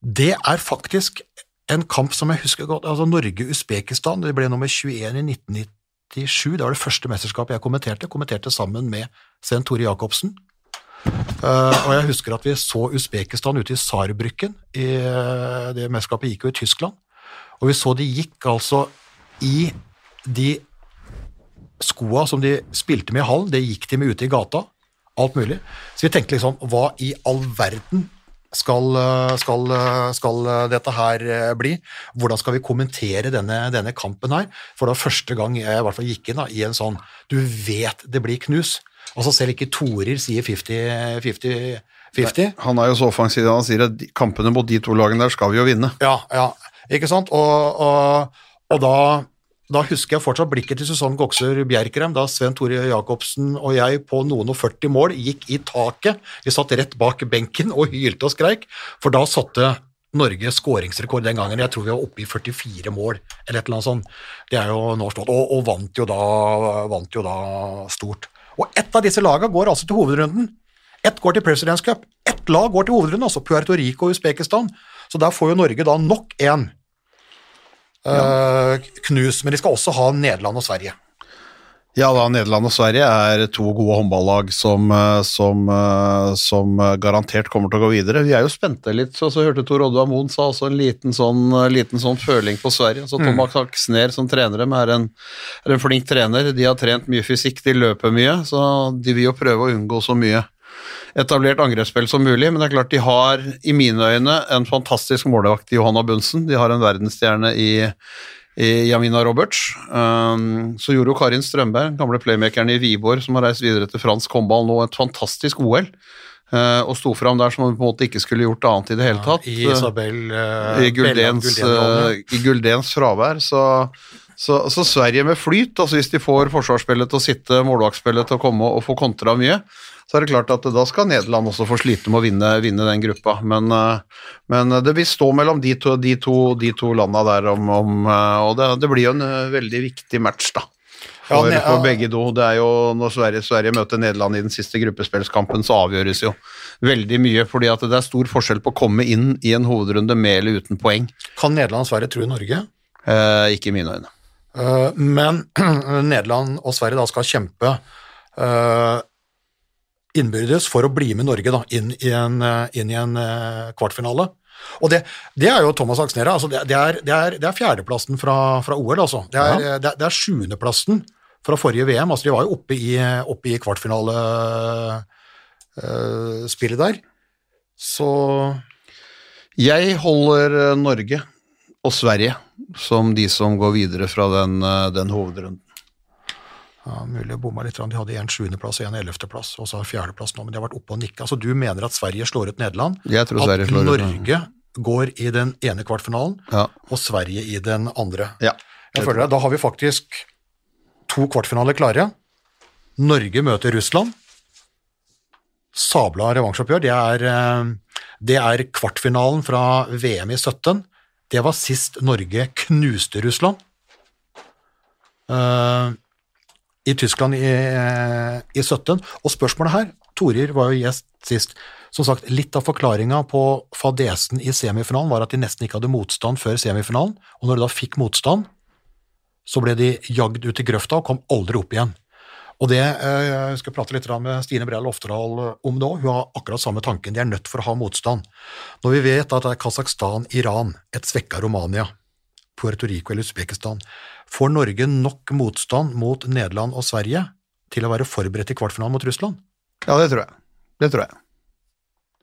B: Det er faktisk en kamp som jeg husker godt. altså Norge-Usbekistan, det ble nummer 21 i 1997. Det var det første mesterskapet jeg kommenterte. Kommenterte sammen med Sten Tore Jacobsen. Eh, og jeg husker at vi så Usbekistan ute i Saarbrücken. Eh, det mesterskapet gikk jo i Tyskland. Og vi så de gikk altså i de skoa som de spilte med i hallen, det gikk de med ute i gata. Alt mulig. Så vi tenkte liksom, hva i all verden skal, eh, skal, eh, skal eh, dette her bli? Hvordan skal vi kommentere denne, denne kampen her? For det var første gang jeg i hvert fall gikk inn da, i en sånn Du vet det blir knus. Altså selv ikke Torer sier 50-50.
C: Han er jo så offensiv han sier at kampene mot de to lagene der skal vi jo vinne.
B: Ja, ja, ikke sant? Og, og, og da, da husker jeg fortsatt blikket til Susanne Goksør Bjerkrem, da Sven Tore Jacobsen og jeg på noen og 40 mål gikk i taket. Vi satt rett bak benken og hylte og skreik, for da satte Norge skåringsrekord den gangen. Jeg tror vi var oppe i 44 mål, eller et eller annet sånt. Det er jo nå slått, og, og vant, jo da, vant jo da stort. Og ett av disse lagene går altså til hovedrunden. Ett går til Presidents Cup. Ett lag går til hovedrunden, altså Puerto Rico og Usbekistan. Så der får jo Norge da nok en eh, knus, men de skal også ha Nederland og Sverige.
C: Ja da, Nederland og Sverige er to gode håndballag som, eh, som, eh, som garantert kommer til å gå videre. Vi er jo spente litt, så, så hørte Tor Oddvar Moen sa også en liten sånn, liten sånn føling på Sverige. Så Thomas Aksner som trener dem er en, er en flink trener. De har trent mye fysikk, de løper mye, så de vil jo prøve å unngå så mye etablert angrepsspill som mulig, men det er klart de har i mine øyne en fantastisk målvakt i Johanna Bunsen. De har en verdensstjerne i i Jamina Roberts. Um, så gjorde jo Karin Strømberg, gamle playmakeren i Wiborg, som har reist videre til fransk håndball nå, et fantastisk OL. Uh, og sto fram der som om vi på en måte ikke skulle gjort annet i det hele tatt.
B: I Isabel uh,
C: I Guldens, uh, Guldens fravær. Så, så, så, Sverige med flyt, altså hvis de får forsvarsspillet til å sitte, målvaktspillet til å komme og få kontra mye, så er det klart at da skal Nederland også få slite med å vinne, vinne den gruppa. Men, eh, men, det vil stå mellom de to, de to, de to landa der, om, om, eh, og det, det, blir jo en eh, veldig viktig match, da. For, ja, for begge to. Det er jo Når Sverige, Sverige, møter Nederland i den siste gruppespillskampen, så avgjøres jo veldig mye. fordi at det er stor forskjell på å komme inn i en hovedrunde med eller uten poeng.
B: Kan Nederland og Sverige true Norge?
C: Eh, ikke i mine øyne.
B: Uh, men [CLEARS THROAT] Nederland og Sverige da skal kjempe uh, innbyrdes for å bli med Norge da, inn i en, eh, inn i en kvartfinale. Og det, det, er jo Thomas Aksnera. Altså det, det, er, det, er, det er fjerdeplassen fra, fra, OL, altså. Det er, ja. det, er sjuendeplassen fra forrige VM. Altså de var jo oppe i, oppe i kvartfinalespillet uh, der. Så
C: Jeg holder Norge og Sverige som de som går videre fra den, den hovedrunden.
B: Ja, mulig å bomma litt. De hadde en sjuendeplass og en ellevteplass, og så har fjerdeplass nå, men de har vært oppe og nikka. Så du mener at Sverige slår ut Nederland?
C: Jeg tror Sverige
B: at
C: slår
B: Norge ut. går i den ene kvartfinalen,
C: ja.
B: og Sverige i den andre.
C: Ja,
B: jeg føler det. Da har vi faktisk to kvartfinaler klare. Norge møter Russland. Sabla revansjoppgjør. Det er, eh, det er kvartfinalen fra VM i 17. Det var sist Norge knuste Russland. Uh, i Tyskland i, i 17. Og spørsmålet her Torir var jo gjest sist. Som sagt, Litt av forklaringa på fadesen i semifinalen var at de nesten ikke hadde motstand før semifinalen, og når de da fikk motstand, så ble de jagd ut i grøfta og kom aldri opp igjen. Og det eh, skal prate litt med Stine Brell Oftedal om nå. Hun har akkurat samme tanken. De er nødt for å ha motstand. Når vi vet at det er Kasakhstan, Iran, et svekka Romania, Puerto Rico eller Usbekistan Får Norge nok motstand mot Nederland og Sverige til å være forberedt i kvartfinalen mot Russland?
C: Ja, det tror jeg. Det tror jeg.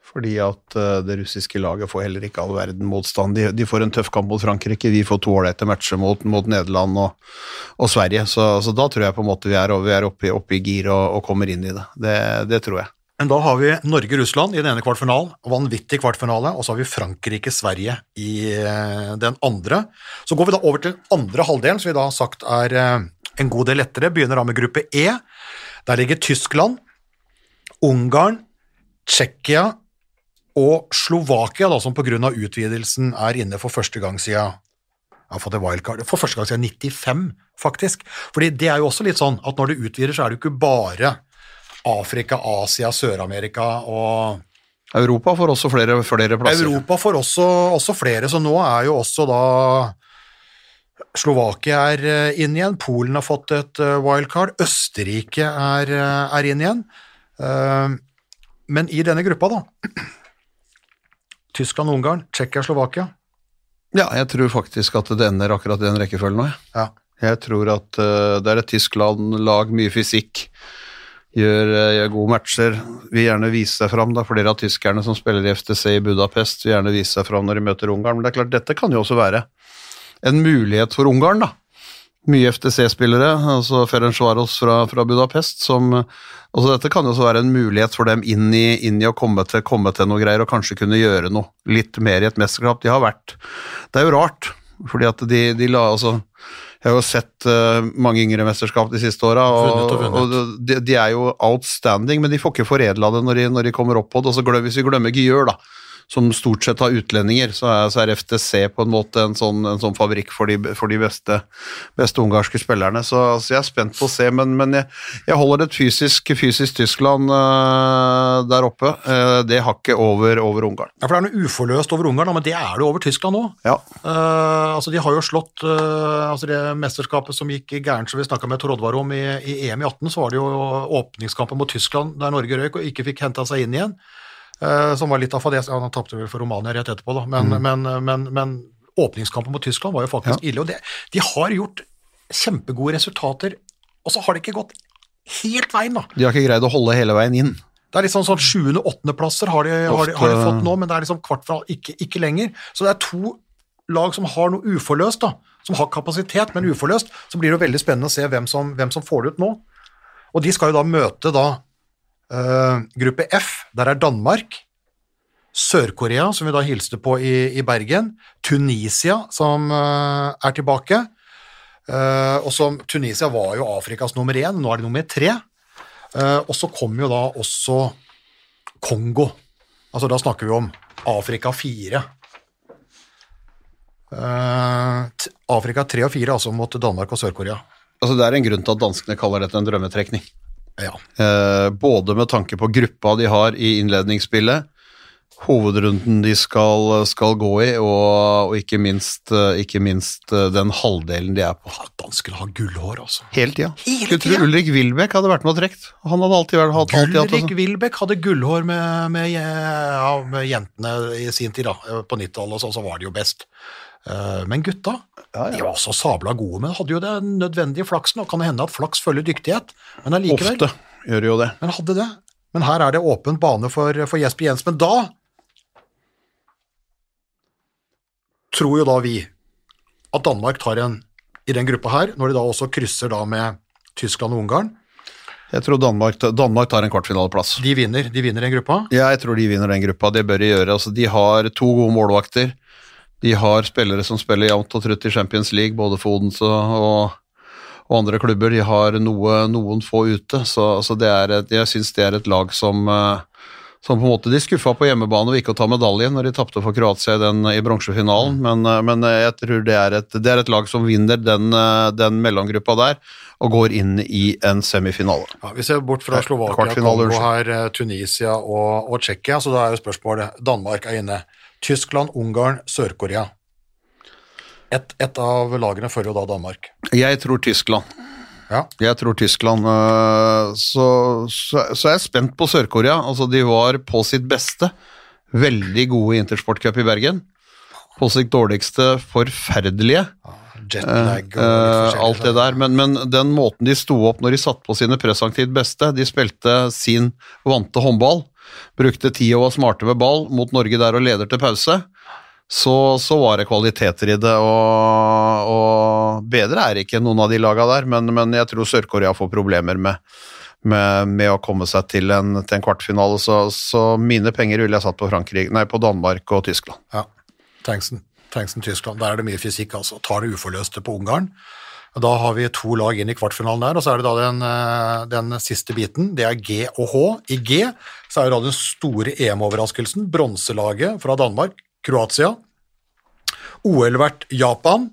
C: Fordi at uh, det russiske laget får heller ikke all verden motstand. De, de får en tøff kamp mot Frankrike, vi får to ålreite matcher mot, mot, Nederland og, og Sverige. Så, så, da tror jeg på en måte vi er, vi er oppe, oppe, i gir og, og, kommer inn i det. det. Det tror jeg.
B: Men da har vi Norge-Russland i den ene kvartfinalen, vanvittig kvartfinale, og så har vi Frankrike-Sverige i eh, den andre. Så går vi da over til andre halvdelen, som vi da har sagt er eh, en god del lettere. Begynner da med gruppe E. Der ligger Tyskland, Ungarn, Tsjekkia og Slovakia, da, som pga. utvidelsen er inne for første gang siden har fått et wildcard. For første gang siden 95, faktisk. Fordi det er jo også litt sånn at når det utvider, så er det jo ikke bare Afrika, Asia, Sør-Amerika og
C: Europa får også flere, flere plasser.
B: Europa får også, også, flere, så nå er jo også da Slovakia er eh, inn igjen, Polen har fått et eh, wildcard, Østerrike er, eh, er inn igjen. Men i denne gruppa, da [CLEARS THROAT] Tyskland, Ungarn, Tsjekkia, Slovakia.
C: Ja, jeg tror faktisk at det ender akkurat i den rekkefølgen nå.
B: Ja.
C: Jeg tror at det er et Tyskland-lag, mye fysikk gjør, uh, gjør, gode matcher. Vil gjerne vise seg fram. Da. Flere av tyskerne som spiller i FTC i Budapest, vil gjerne vise seg fram når de møter Ungarn. Men det er klart, dette kan jo også være en mulighet for Ungarn, da. Mye FTC-spillere, altså Ferencvaros fra, fra Budapest, som altså Dette kan jo også være en mulighet for dem inn i, inn i å komme til, komme til noe greier, og kanskje kunne gjøre noe litt mer i et mesterskap. De har vært Det er jo rart, fordi at de, de la altså jeg har jo sett uh, mange yngre mesterskap de siste åra, og, og, og de, de, er jo outstanding, men de får ikke foredla det når de, når de, kommer opp på det. Og så glem, hvis vi glemmer Gyør, da, som stort sett har utlendinger, så er, så er FTC på en måte en sånn, en sånn fabrikk for de, for de beste, beste ungarske spillerne. Så, så, jeg er spent på å se, men, men jeg, jeg, holder et fysisk, fysisk Tyskland uh, der oppe. Uh, det hakket over, over Ungarn.
B: Ja, for Det er noe uforløst over Ungarn, men det er det over Tyskland nå.
C: Ja.
B: Uh, altså De har jo slått altså det mesterskapet som gikk gærent, som vi snakka med Tor Oddvar om i, i EM i 18, så var det jo åpningskampen mot Tyskland der Norge røyk og ikke fikk henta seg inn igjen. Uh, som var litt av fadesen. Ja, han tapte vel for Romania rett etterpå, da. Men, mm. men, men, men åpningskampen mot Tyskland var jo faktisk ja. ille. Og det, de har gjort kjempegode resultater, og så har det ikke gått helt veien, da.
C: De har ikke greid å holde hele veien inn.
B: Det er liksom sånn sjuende-åttendeplasser har, de, har, de, har de fått nå, men det er liksom kvart fra ikke, ikke lenger. Så det er to lag som har noe uforløst, da. Som har kapasitet, men uforløst. Så blir det jo veldig spennende å se hvem som, hvem som får det ut nå. Og de skal jo da møte da Uh, gruppe F, der er Danmark. Sør-Korea, som vi da hilste på i, i Bergen. Tunisia, som uh, er tilbake. Uh, og som Tunisia var jo Afrikas nummer én, nå er det nummer tre. og så kom jo da også Kongo. Altså da snakker vi om Afrika 4. Afrika 3 og 4, altså mot Danmark og Sør-Korea.
C: Altså Det er en grunn til at danskene kaller dette en drømmetrekning.
B: Ja.
C: Eh, både med tanke på gruppa de har i innledningsspillet, hovedrunden de skal, skal gå i, og, og ikke, minst, eh, ikke, minst, eh, den halvdelen de er på.
B: Danskene har gullhår, altså.
C: Hele tida. Skulle tro Ulrik Wilbæk hadde vært med og trukket. Han hadde alltid vært hatt
B: Ulrik
C: alltid
B: hatt, hadde gullhår med, med, ja, med, jentene i sin tid, da. På 90-tallet så, så var de jo best. Eh, men gutta ja, ja. de var så sabla gode, men hadde jo den nødvendige flaksen. Og kan det hende at flaks følger dyktighet, men allikevel.
C: Ofte gjør jo det.
B: Men hadde det. Men her er det åpen bane for, for Jesper Jens. Men da tror jo da vi at Danmark tar en i den gruppa her, når de da også krysser da med Tyskland og Ungarn.
C: Jeg tror Danmark, Danmark tar en kvartfinaleplass.
B: De vinner, de vinner den gruppa?
C: Ja, jeg tror de vinner den gruppa. Det bør de gjøre. Altså, de har to gode målvakter. De har spillere som spiller jevnt og trutt i Champions League, både for Odense og, og, andre klubber. De har noe, noen få ute, så, så et, jeg syns det er et lag som, eh, som på en måte De skuffa på hjemmebane og ikke å ta medalje når de tapte for Kroatia i, den, i bronsefinalen, men, eh, men, jeg tror det er, et, det er et lag som vinner den, eh, den mellomgruppa der og går inn i en semifinale.
B: Ja, vi ser bort fra Slovakia, Kongo her, Tunisia og, og Tsjekkia, så da er jo spørsmålet Danmark er inne. Tyskland, Ungarn, Sør-Korea. Et, et av lagene følger jo da Danmark.
C: Jeg tror Tyskland.
B: Ja.
C: Jeg tror Tyskland øh, så, så, så, er jeg spent på Sør-Korea. Altså, de var på sitt beste veldig gode i Intersportcup i Bergen. På sitt dårligste forferdelige.
B: Jetlag og
C: uh, alt det der. Men, men, den måten de sto opp når de satte på sine presanktivt beste De spilte sin vante håndball brukte tid og var smarte med ball mot Norge der og leder til pause, så, så var det kvaliteter i det. Og, og bedre er ikke noen av de laga der, men, men jeg tror Sør-Korea får problemer med, med, med, å komme seg til en, til en kvartfinale. Så, så, mine penger ville jeg satt på, nei, på Danmark og Tyskland.
B: Ja, Tanksen. Tanksen Tyskland. Der er det mye fysikk, altså. Tar det uforløste på Ungarn. Da har vi to lag inn i kvartfinalen der, og så er det da den, eh, den siste biten. Det er G og H. I G så er jo da den store EM-overraskelsen, bronselaget fra Danmark, Kroatia. OL-vert Japan.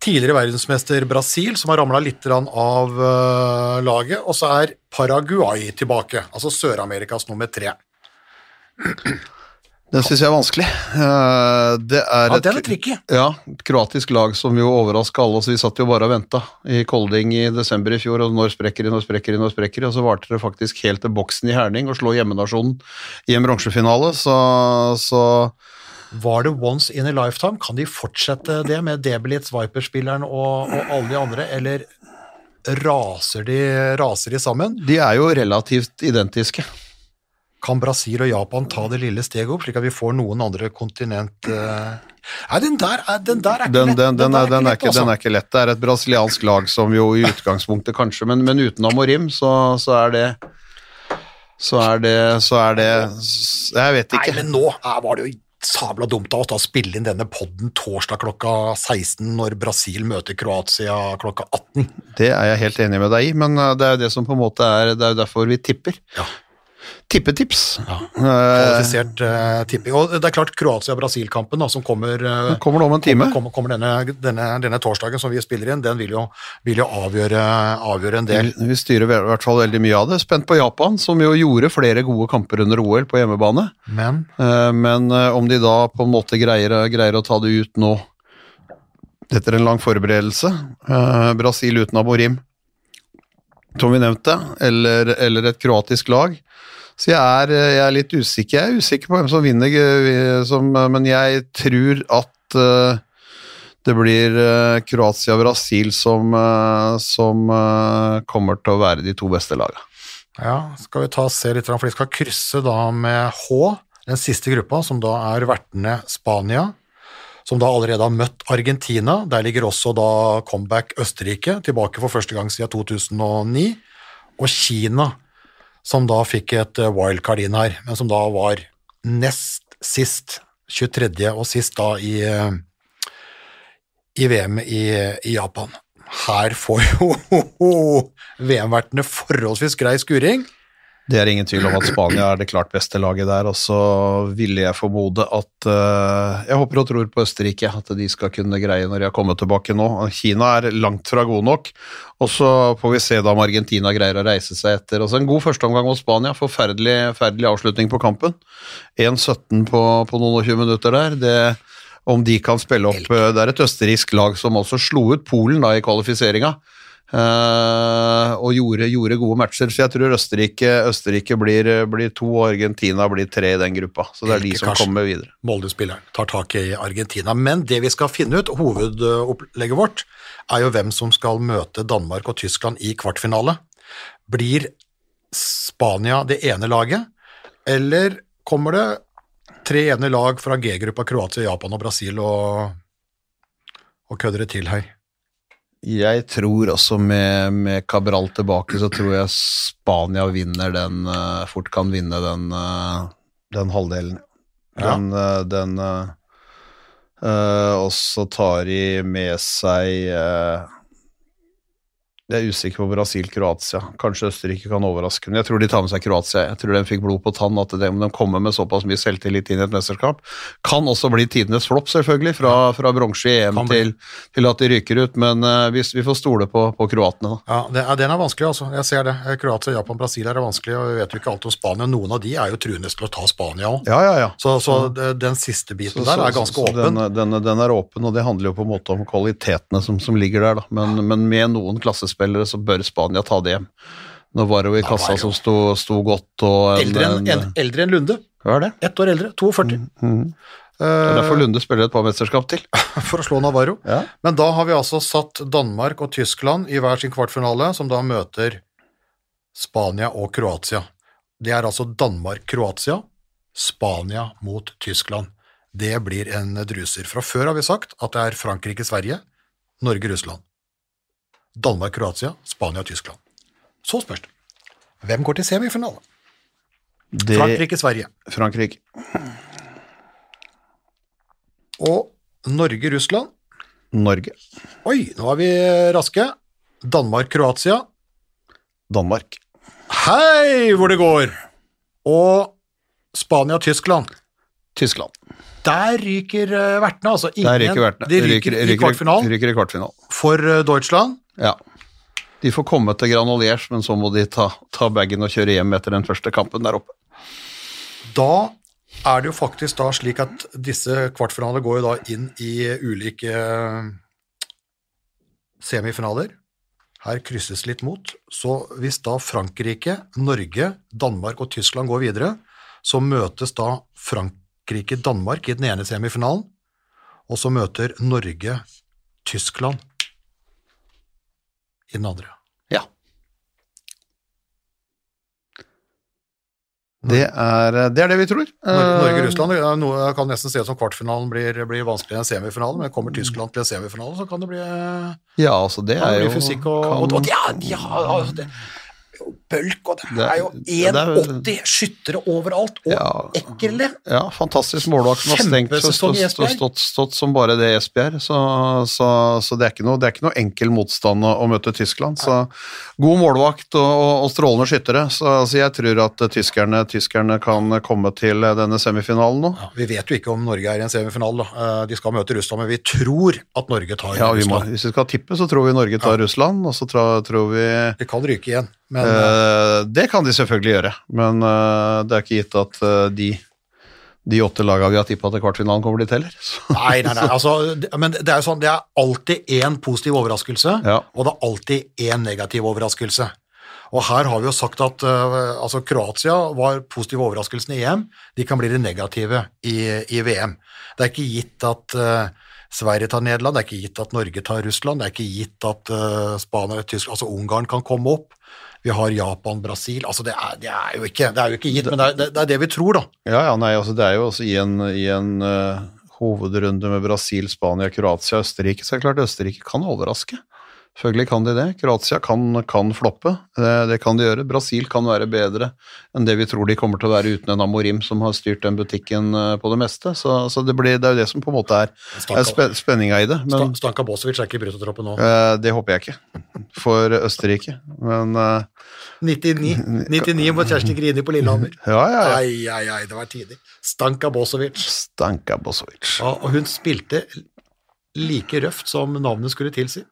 B: Tidligere verdensmester Brasil, som har ramla litt av uh, laget. Og så er Paraguay tilbake, altså Sør-Amerikas nummer tre.
C: Den syns jeg er vanskelig. Eh, det er
B: ja, den er tricky.
C: Ja, et kroatisk lag som jo overraska alle så Vi satt jo bare og venta i Kolding i desember i fjor, og når sprekker de, når sprekker de, når sprekker de, og så varte det faktisk helt til boksen i Herning å slå hjemmenasjonen i en bronsefinale, så, så
B: var det once in a lifetime? Kan de fortsette det med Debelitz, Viper-spilleren og, og, alle de andre, eller raser de, raser de sammen?
C: De er jo relativt identiske.
B: Kan Brasil og Japan ta det lille steget opp, slik at vi får noen andre kontinent uh... Nei, den der, er, den der er ikke
C: den, lett. Den, den, er, er, ikke, den, er, ikke lett. Det er et brasiliansk lag som jo i utgangspunktet kanskje, men, men uten Amorim, så, så er det så er det Så er det Jeg vet ikke.
B: Nei, men nå var det jo sabla dumt av oss å spille inn denne podden torsdag klokka 16 når Brasil møter Kroatia klokka 18.
C: Det er jeg helt enig med deg i, men eh, det er jo det som på en måte er Det er jo derfor vi tipper.
B: Ja.
C: Tippetips.
B: Ja.
C: Eh,
B: Kvalifisert uh, tipping. Og det er klart Kroatia-Brasil-kampen som kommer, uh,
C: kommer om en time.
B: kommer, kommer denne, denne, denne torsdagen som vi spiller inn, den vil jo, vil jo avgjøre, avgjøre en del.
C: Vi, vi styrer i hvert fall veldig mye av det. Spent på Japan, som jo gjorde flere gode kamper under OL på hjemmebane.
B: Men
C: uh, Men om de da på en måte greier, greier å ta det ut nå etter en lang forberedelse Brasil uten Amorim, som vi nevnte, eller, eller et kroatisk lag. Så jeg er, eh, jeg er litt usikker. Jeg er usikker på hvem som vinner, eh, som, men jeg tror at eh, det blir Kroatia og Brasil som, som kommer til å være de to beste lagene.
B: ja, skal vi ta og se litt, for de skal krysse da med H, den siste gruppa, som da er vertene Spania, som da allerede har møtt Argentina. Der ligger også da comeback Østerrike, tilbake for første gang siden 2009, og Kina, som da fikk et eh, wildcard inn her, men som da var nest sist, 23. og sist da i, eh, i VM i, i Japan. Her får jo [LAUGHS] VM-vertene forholdsvis grei skuring.
C: Det er ingen tvil om at Spania er det klart beste laget der, og så ville jeg formode at eh, Jeg håper og tror på Østerrike, at de skal kunne greie når de har kommet tilbake nå. Kina er langt fra gode nok, og så får vi se da om Argentina greier å reise seg etter. Altså En god førsteomgang mot Spania, forferdelig, forferdelig avslutning på kampen. 1-17 på, på noen og 20 minutter der. det om de kan spille opp eh, Det er et østerriksk lag som også slo ut Polen da i kvalifiseringa. Eh, og gjorde, gjorde gode matcher, så jeg tror Østerrike, Østerrike blir, blir to og Argentina blir tre i den gruppa. Så det er de som
B: kanskje.
C: kommer videre.
B: Molde-spilleren tar tak i Argentina. Men det vi skal finne ut, hovedopplegget vårt, er jo hvem som skal møte Danmark og Tyskland i kvartfinale. Blir Spania det ene laget, eller kommer det tre ene lag fra G-gruppa Kroatia, Japan og Brasil og, og kødder det til her?
C: Jeg tror også med, med Cabral tilbake, så tror jeg Spania vinner den uh, Fort kan vinne den, uh, den halvdelen.
B: Ja.
C: Den, eh, den uh, Og så tar de med seg eh, Jeg er usikker på Brasil-Kroatia. Kanskje Østerrike kan overraske, men jeg tror de tar med seg Kroatia. Jeg tror de fikk blod på tann at det, om de kommer med såpass mye selvtillit inn i et mesterskap. Kan også bli tidenes flopp, selvfølgelig, fra, fra bronse i EM til, til at de ryker ut, men uh, vi, vi får stole på, på kroatene, da.
B: Ja, det, Den er vanskelig, altså. Jeg ser det. Kroatia, Japan, Brasil er vanskelig, og vi vet jo ikke alt om Spania. Noen av de er jo truende til å ta Spania òg.
C: Ja, ja, ja.
B: Så, så det- den siste biten der er ganske åpen.
C: Den, den, den er åpen, og det handler jo på en måte om kvalitetene som, som ligger der, da. Men, men med noen klassespillere så bør Spania ta det hjem. Nå var det jo i kassa som sto, sto godt, og
B: Eldre
C: en-
B: en, eldre enn Lunde.
C: Hva er det?
B: Ett år eldre. 42.
C: Mm, Det er derfor
B: Eh,
C: Lunde spiller et par mesterskap til. [LAUGHS]
B: for å slå Navarro.
C: Ja.
B: Men da har vi altså satt Danmark og Tyskland i hver sin kvartfinale, som da møter Spania og Kroatia. Det er altså Danmark-Kroatia, Spania mot Tyskland. Det blir en druser. Fra før har vi sagt at det er Frankrike-Sverige, Norge-Russland. Danmark-Kroatia, Spania-Tyskland. Så spørs det. Hvem går til semifinale?
C: Det,
B: Frankrike-Sverige.
C: Frankrike.
B: Og Norge-Russland.
C: Norge.
B: Oi, nå er vi raske. Danmark-Kroatia.
C: Danmark.
B: Hei, hvor det går! Og Spania-Tyskland.
C: Tyskland.
B: Der ryker eh, vertene, altså. Ingen,
C: Der ryker vertene.
B: De ryker, i kvartfinalen
C: Ryker i kvartfinalen.
B: for eh, Deutschland.
C: Ja. De får komme til Granoliers, men så må de ta, ta bagen og kjøre hjem etter den første kampen der oppe.
B: Da er det jo faktisk da slik at disse kvartfinalene går jo da inn i ulike eh, semifinaler. Her krysses litt mot. Så hvis da Frankrike, Norge, Danmark og Tyskland går videre, så møtes da Frankrike-Danmark i den ene semifinalen, og så møter Norge Tyskland i den andre.
C: Ja. Det er det, er det vi tror.
B: Norge-Russland er noe- det kan nesten se ut som kvartfinalen blir, blir vanskeligere enn semifinalen, men kommer Tyskland til en semifinale, så kan det bli,
C: Ja, altså det
B: det
C: er
B: bli
C: jo
B: fysikk og,
C: kan-
B: og, og ja, ja, altså det, jo bølk, og det
C: er-
B: jo
C: ja, er-
B: 1,80 skyttere overalt, og
C: Ja.
B: ekle.
C: Ja, fantastisk målvakt som har stengt og stått, stått, stått, som bare det Esbjerg, så, så, så det, er ikke noe, det er ikke noe enkel motstand å, møte Tyskland. Så god målvakt og, og, og strålende skyttere, så, så jeg tror at tyskerne, tyskerne kan komme til denne semifinalen nå.
B: Ja, vi vet jo ikke om Norge er i en semifinale, da. Eh, De skal møte Russland, men vi tror at Norge tar
C: Ja, vi må,
B: Russland.
C: hvis vi skal tippe, så tror vi Norge tar Russland, og så tror, tror vi
B: Vi kan ryke igjen, men eh,
C: Det kan de selvfølgelig gjøre, men uh, det er ikke gitt at uh, de, de åtte lagene vi har tippa til kvartfinalen, kommer dit heller. [LAUGHS]
B: Nei, nei, nei. Altså, det- men det er jo sånn, det er alltid én positiv overraskelse,
C: Ja.
B: og det er alltid én negativ overraskelse. Og her har vi jo sagt at altså Kroatia var positive overraskelsen i EM, de kan bli de negative i, i VM. Det er ikke gitt at Sverige tar Nederland, det er ikke gitt at Norge tar Russland, det er ikke gitt at uh, Spania, Tyskland, altså Ungarn kan komme opp. Vi har Japan, Brasil, altså det er, det er, jo, ikke, det er jo ikke gitt, men det er, det, er det vi tror, da.
C: Ja, ja, nei, altså det er jo også i en, i en uh, hovedrunde med Brasil, Spania, Kroatia, Østerrike, så er det klart Østerrike kan overraske. Selvfølgelig kan de det. Kroatia kan, kan floppe, det, det kan de gjøre. Brasil kan være bedre enn det vi tror de kommer til å være uten en Amorim som har styrt den butikken eh, på det meste. Så, så det, blir, det er jo det som på en måte er, er spe, spenninga i det. Men
B: Stanka Bosevic er ikke i brutotroppen nå.
C: eh, det håper jeg ikke for Østerrike. Men eh,
B: 99, 99 mot Kjersti Grini på Lillehammer.
C: ja, ja, ja.
B: Ai, ai, ai, det var tidlig. Stanka Bosovic.
C: Stanka Bosovic.
B: Ja, og hun spilte like røft som navnet skulle tilsi.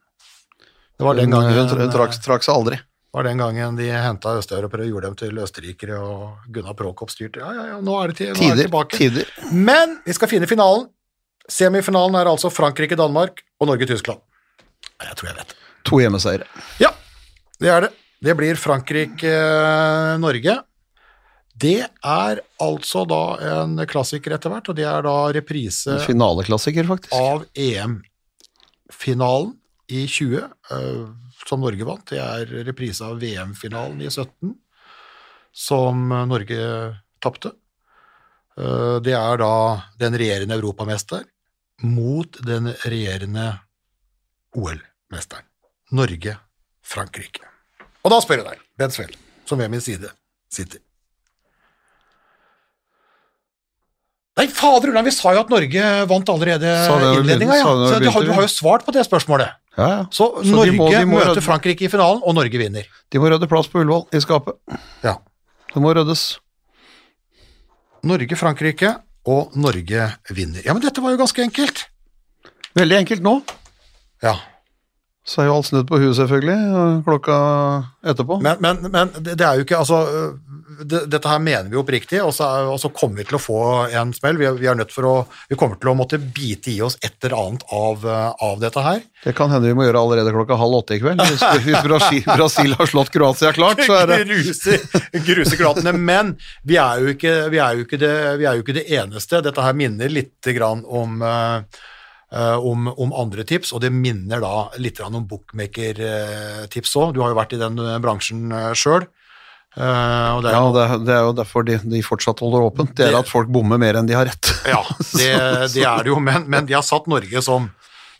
B: Det var den gangen,
C: hun, hun trakk, trak seg aldri.
B: var den gangen de henta østeuropeere og gjorde dem til østerrikere, og Gunnar Prokop styrte. Ja, ja, ja, nå er det, til, nå er det
C: Tider.
B: tilbake.
C: tider.
B: Men vi skal finne finalen. Semifinalen er altså Frankrike-Danmark og Norge-Tyskland. Jeg tror jeg vet.
C: To hjemmeseiere.
B: Ja, det er det. Det blir Frankrike-Norge. Det er altså da en klassiker etter hvert, og det er da reprise
C: finaleklassiker, faktisk.
B: av EM-finalen i 20, eh, som Norge vant. Det er reprise av VM-finalen i 17, som Norge tapte. Eh, det er da den regjerende europamester mot den regjerende OL-mesteren. Norge-Frankrike. Og da spør jeg deg, Bent Svell, som ved min side sitter. Nei, fader ulland, vi sa jo at Norge vant allerede innledninga, ja. Så du har, du har jo svart på det spørsmålet.
C: Ja, ja.
B: Så,
C: så,
B: Norge
C: må- de må
B: møter
C: rødde.
B: Frankrike i finalen, og Norge vinner.
C: De må rydde plass på Ullevål, i skapet.
B: Ja.
C: Det må ryddes.
B: Norge-Frankrike, og Norge vinner. Ja, men dette var jo ganske enkelt.
C: Veldig enkelt nå.
B: Ja,
C: Så er jo alt snudd på huet, selvfølgelig, klokka etterpå.
B: men, men, men det er jo ikke Altså, øh, det, dette her mener vi oppriktig, og så, er, og så kommer vi til å få en smell. Vi, er- vi er nødt for å Vi kommer til å måtte bite i oss et eller annet av, øh, av dette her.
C: Det kan hende vi må gjøre allerede klokka halv åtte i kveld. Hvis, hvis Brasil, Brasil har slått Kroatia klart, så er det [LAUGHS]
B: Gruser, gruser kroatene. Men vi er, ikke, vi, er det, vi er jo ikke det eneste. Dette her minner litt grann om, eh, om, om andre tips, og det minner da litt om bookmaker-tips òg. Du har jo vært i den bransjen bransjen uh, og det er,
C: Ja, det, er- det er jo derfor de, de fortsatt holder åpent. Det er at folk bommer mer enn de har rett.
B: ja, [LAUGHS] det, det er det jo, men, men de har satt Norge som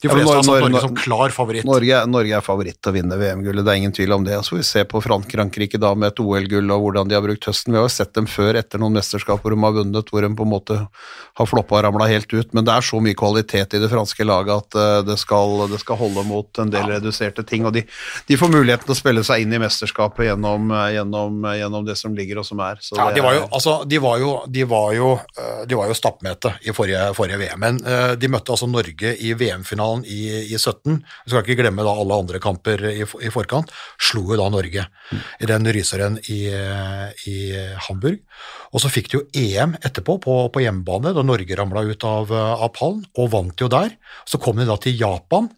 B: De fleste har satt Norge som klar favoritt.
C: Norge, Norge er favoritt til å vinne VM-gullet, det er ingen tvil om det. Så får vi se på Frank- Frankrike da med et OL-gull og hvordan de har brukt høsten. Vi har jo sett dem før etter noen mesterskap hvor de har vunnet, hvor de på en måte har floppa og ramla helt ut. Men det er så mye kvalitet i det franske laget at eh, det skal, det skal holde mot en del reduserte ting. Og de, de får muligheten til å spille seg inn i mesterskapet gjennom, eh, gjennom, eh, gjennom det som ligger og som er. Så
B: Ja, de var jo, altså, de var jo, de var jo, de var jo stappmete i forrige, forrige VM, men de møtte altså Norge i VM-finalen i, i 17. Vi skal ikke glemme da alle andre kamper i, i forkant. Slo jo da Norge i den ryseren i, i Hamburg. Og så fikk de jo EM etterpå på, på hjemmebane, da Norge ramla ut av, av pallen, og vant jo der. Så kom de da til Japan,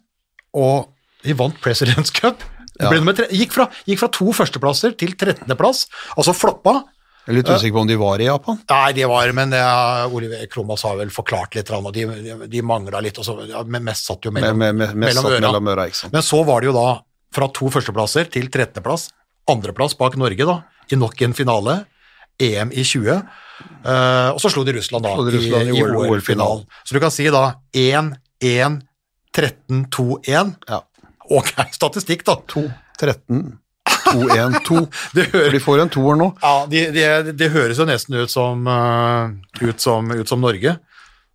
B: og de vant Presidents Cup. Ja. gikk, fra, gikk fra to førsteplasser til 13.-plass, altså floppa.
C: Jeg er litt usikker på om de var i Japan.
B: Nei, de var, men det er- Oliver Kromas har vel forklart litt, og de, de, mangla litt, og så, ja, mest satt jo mellom,
C: med, med,
B: mellom
C: satt
B: øra.
C: mellom øra.
B: Men så var det jo da fra to førsteplasser til 13.-plass, andreplass bak Norge da, i nok en finale, EM i 20, Uh, og så slo de Russland da
C: de Russland
B: i,
C: i
B: i
C: OL-
B: OL-finalen. Så du kan si da 1, 1, 13, 2, 1.
C: Ja.
B: Ok, statistikk da.
C: 2, 13, 2, 2-1-2. [LAUGHS]
B: Det
C: de får en toer nå.
B: Ja, det de, de høres jo nesten ut som, eh, ut som, ut som Norge.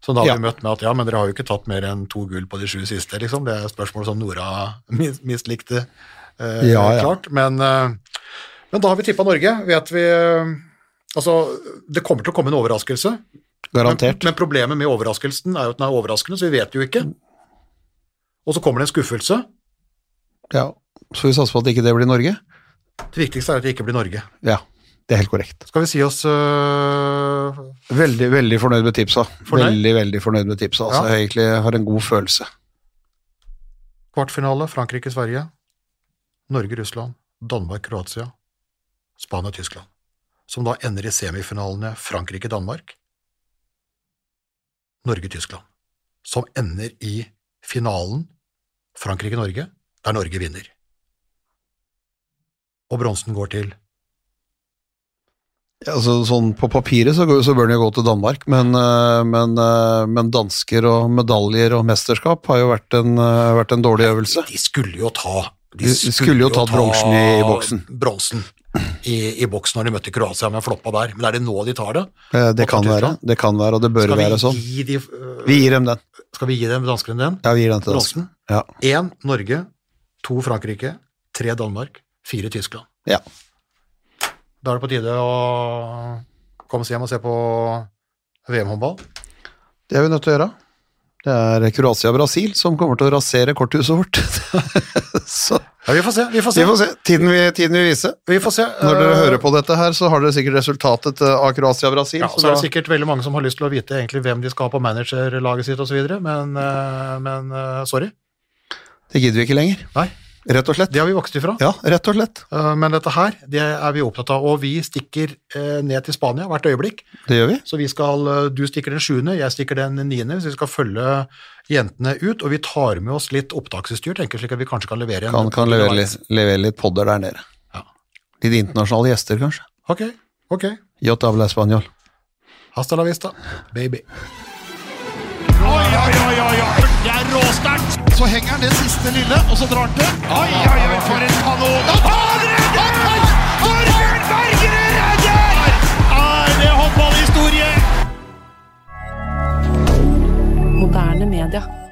B: Så da har
C: Ja.
B: vi møtt med at ja, men dere har jo ikke tatt mer enn to gull på de sju siste, liksom. Det er spørsmål som Nora mis, mislikte eh,
C: Ja, ja.
B: klart. Men, eh, men da har vi tippa Norge. Vet vi eh, Altså, det kommer til å komme en overraskelse.
C: Garantert.
B: Men, men problemet med overraskelsen er jo at den er overraskende, så vi vet jo ikke. Og så kommer det en skuffelse.
C: Ja. Så vi satser på at ikke det blir Norge?
B: Det viktigste er at det ikke blir Norge.
C: Ja, det er helt korrekt.
B: Skal vi si oss øh,
C: Veldig, veldig fornøyd med tipsa.
B: Fornøyd?
C: Veldig, veldig fornøyd med tipsa. Altså,
B: Ja.
C: Jeg egentlig har en god følelse.
B: kvartfinale Frankrike-Sverige, Norge-Russland, Danmark-Kroatia, Spania-Tyskland. Som da ender i semifinalene Frankrike-Danmark, Norge-Tyskland. Som ender i finalen Frankrike-Norge, der Norge vinner. Og bronsen går til
C: Ja, Altså, sånn På papiret så, går- så bør den jo gå til Danmark, men, eh, men, eh, men dansker og medaljer og mesterskap har jo vært en, eh, vært en dårlig øvelse.
B: De skulle jo ta
C: De skulle jo tatt bronsen i boksen.
B: Bronsen i, i boksen når de møtte Kroatia, men floppa der. Men er det nå de tar det?
C: Det kan være, det kan være, og det bør være sånn.
B: de, uh,
C: Vi gir dem den.
B: skal vi gi dem danskene den?
C: Ja, vi gir den til danskene. Ja.
B: Én Norge, to Frankrike, tre Danmark, fire Tyskland.
C: ja.
B: Da er det på tide å komme seg hjem og se på VM-håndball.
C: Det er vi nødt til å gjøre. Det er Kroatia-Brasil som kommer til å rasere korthuset vårt. [LAUGHS] så
B: Ja, vi får se. Vi får se.
C: vi får se. Tiden vil, tiden vil vise.
B: Vi får se.
C: Når dere
B: Eh,
C: hører på dette her, så har dere sikkert resultatet eh, av Kroatia-Brasil.
B: ja,
C: så
B: så er det sikkert veldig mange som har lyst til å vite egentlig hvem de skal ha på managerlaget sitt osv., men, eh, men sorry.
C: Det gidder vi ikke lenger.
B: Nei,
C: Rett og slett.
B: det har vi vokst ifra.
C: Ja, rett og slett.
B: Eh, Men dette her, det er vi opptatt av. Og vi stikker eh, ned til Spania hvert øyeblikk.
C: Det gjør vi.
B: Så vi skal, eh, du stikker den sjuende, jeg stikker den niende, så vi skal følge jentene ut. Og vi tar med oss litt opptaksutstyr, tenker slik at vi kanskje kan levere en
C: Kan, kan levere, litt, levere litt podder der nede.
B: Ja.
C: Litt internasjonale gjester, kanskje.
B: Ok, ok.
C: Yo habla español.
B: Hasta la vista, baby
A: oi, oi, oi, oi. Det er råsterkt. Så henger han det siste lille, og så drar han til. Oi, oi, oi, for en kanon! Da tar redder! Torbjørn Bergerud redder! Er det håndballhistorie? Moderne media.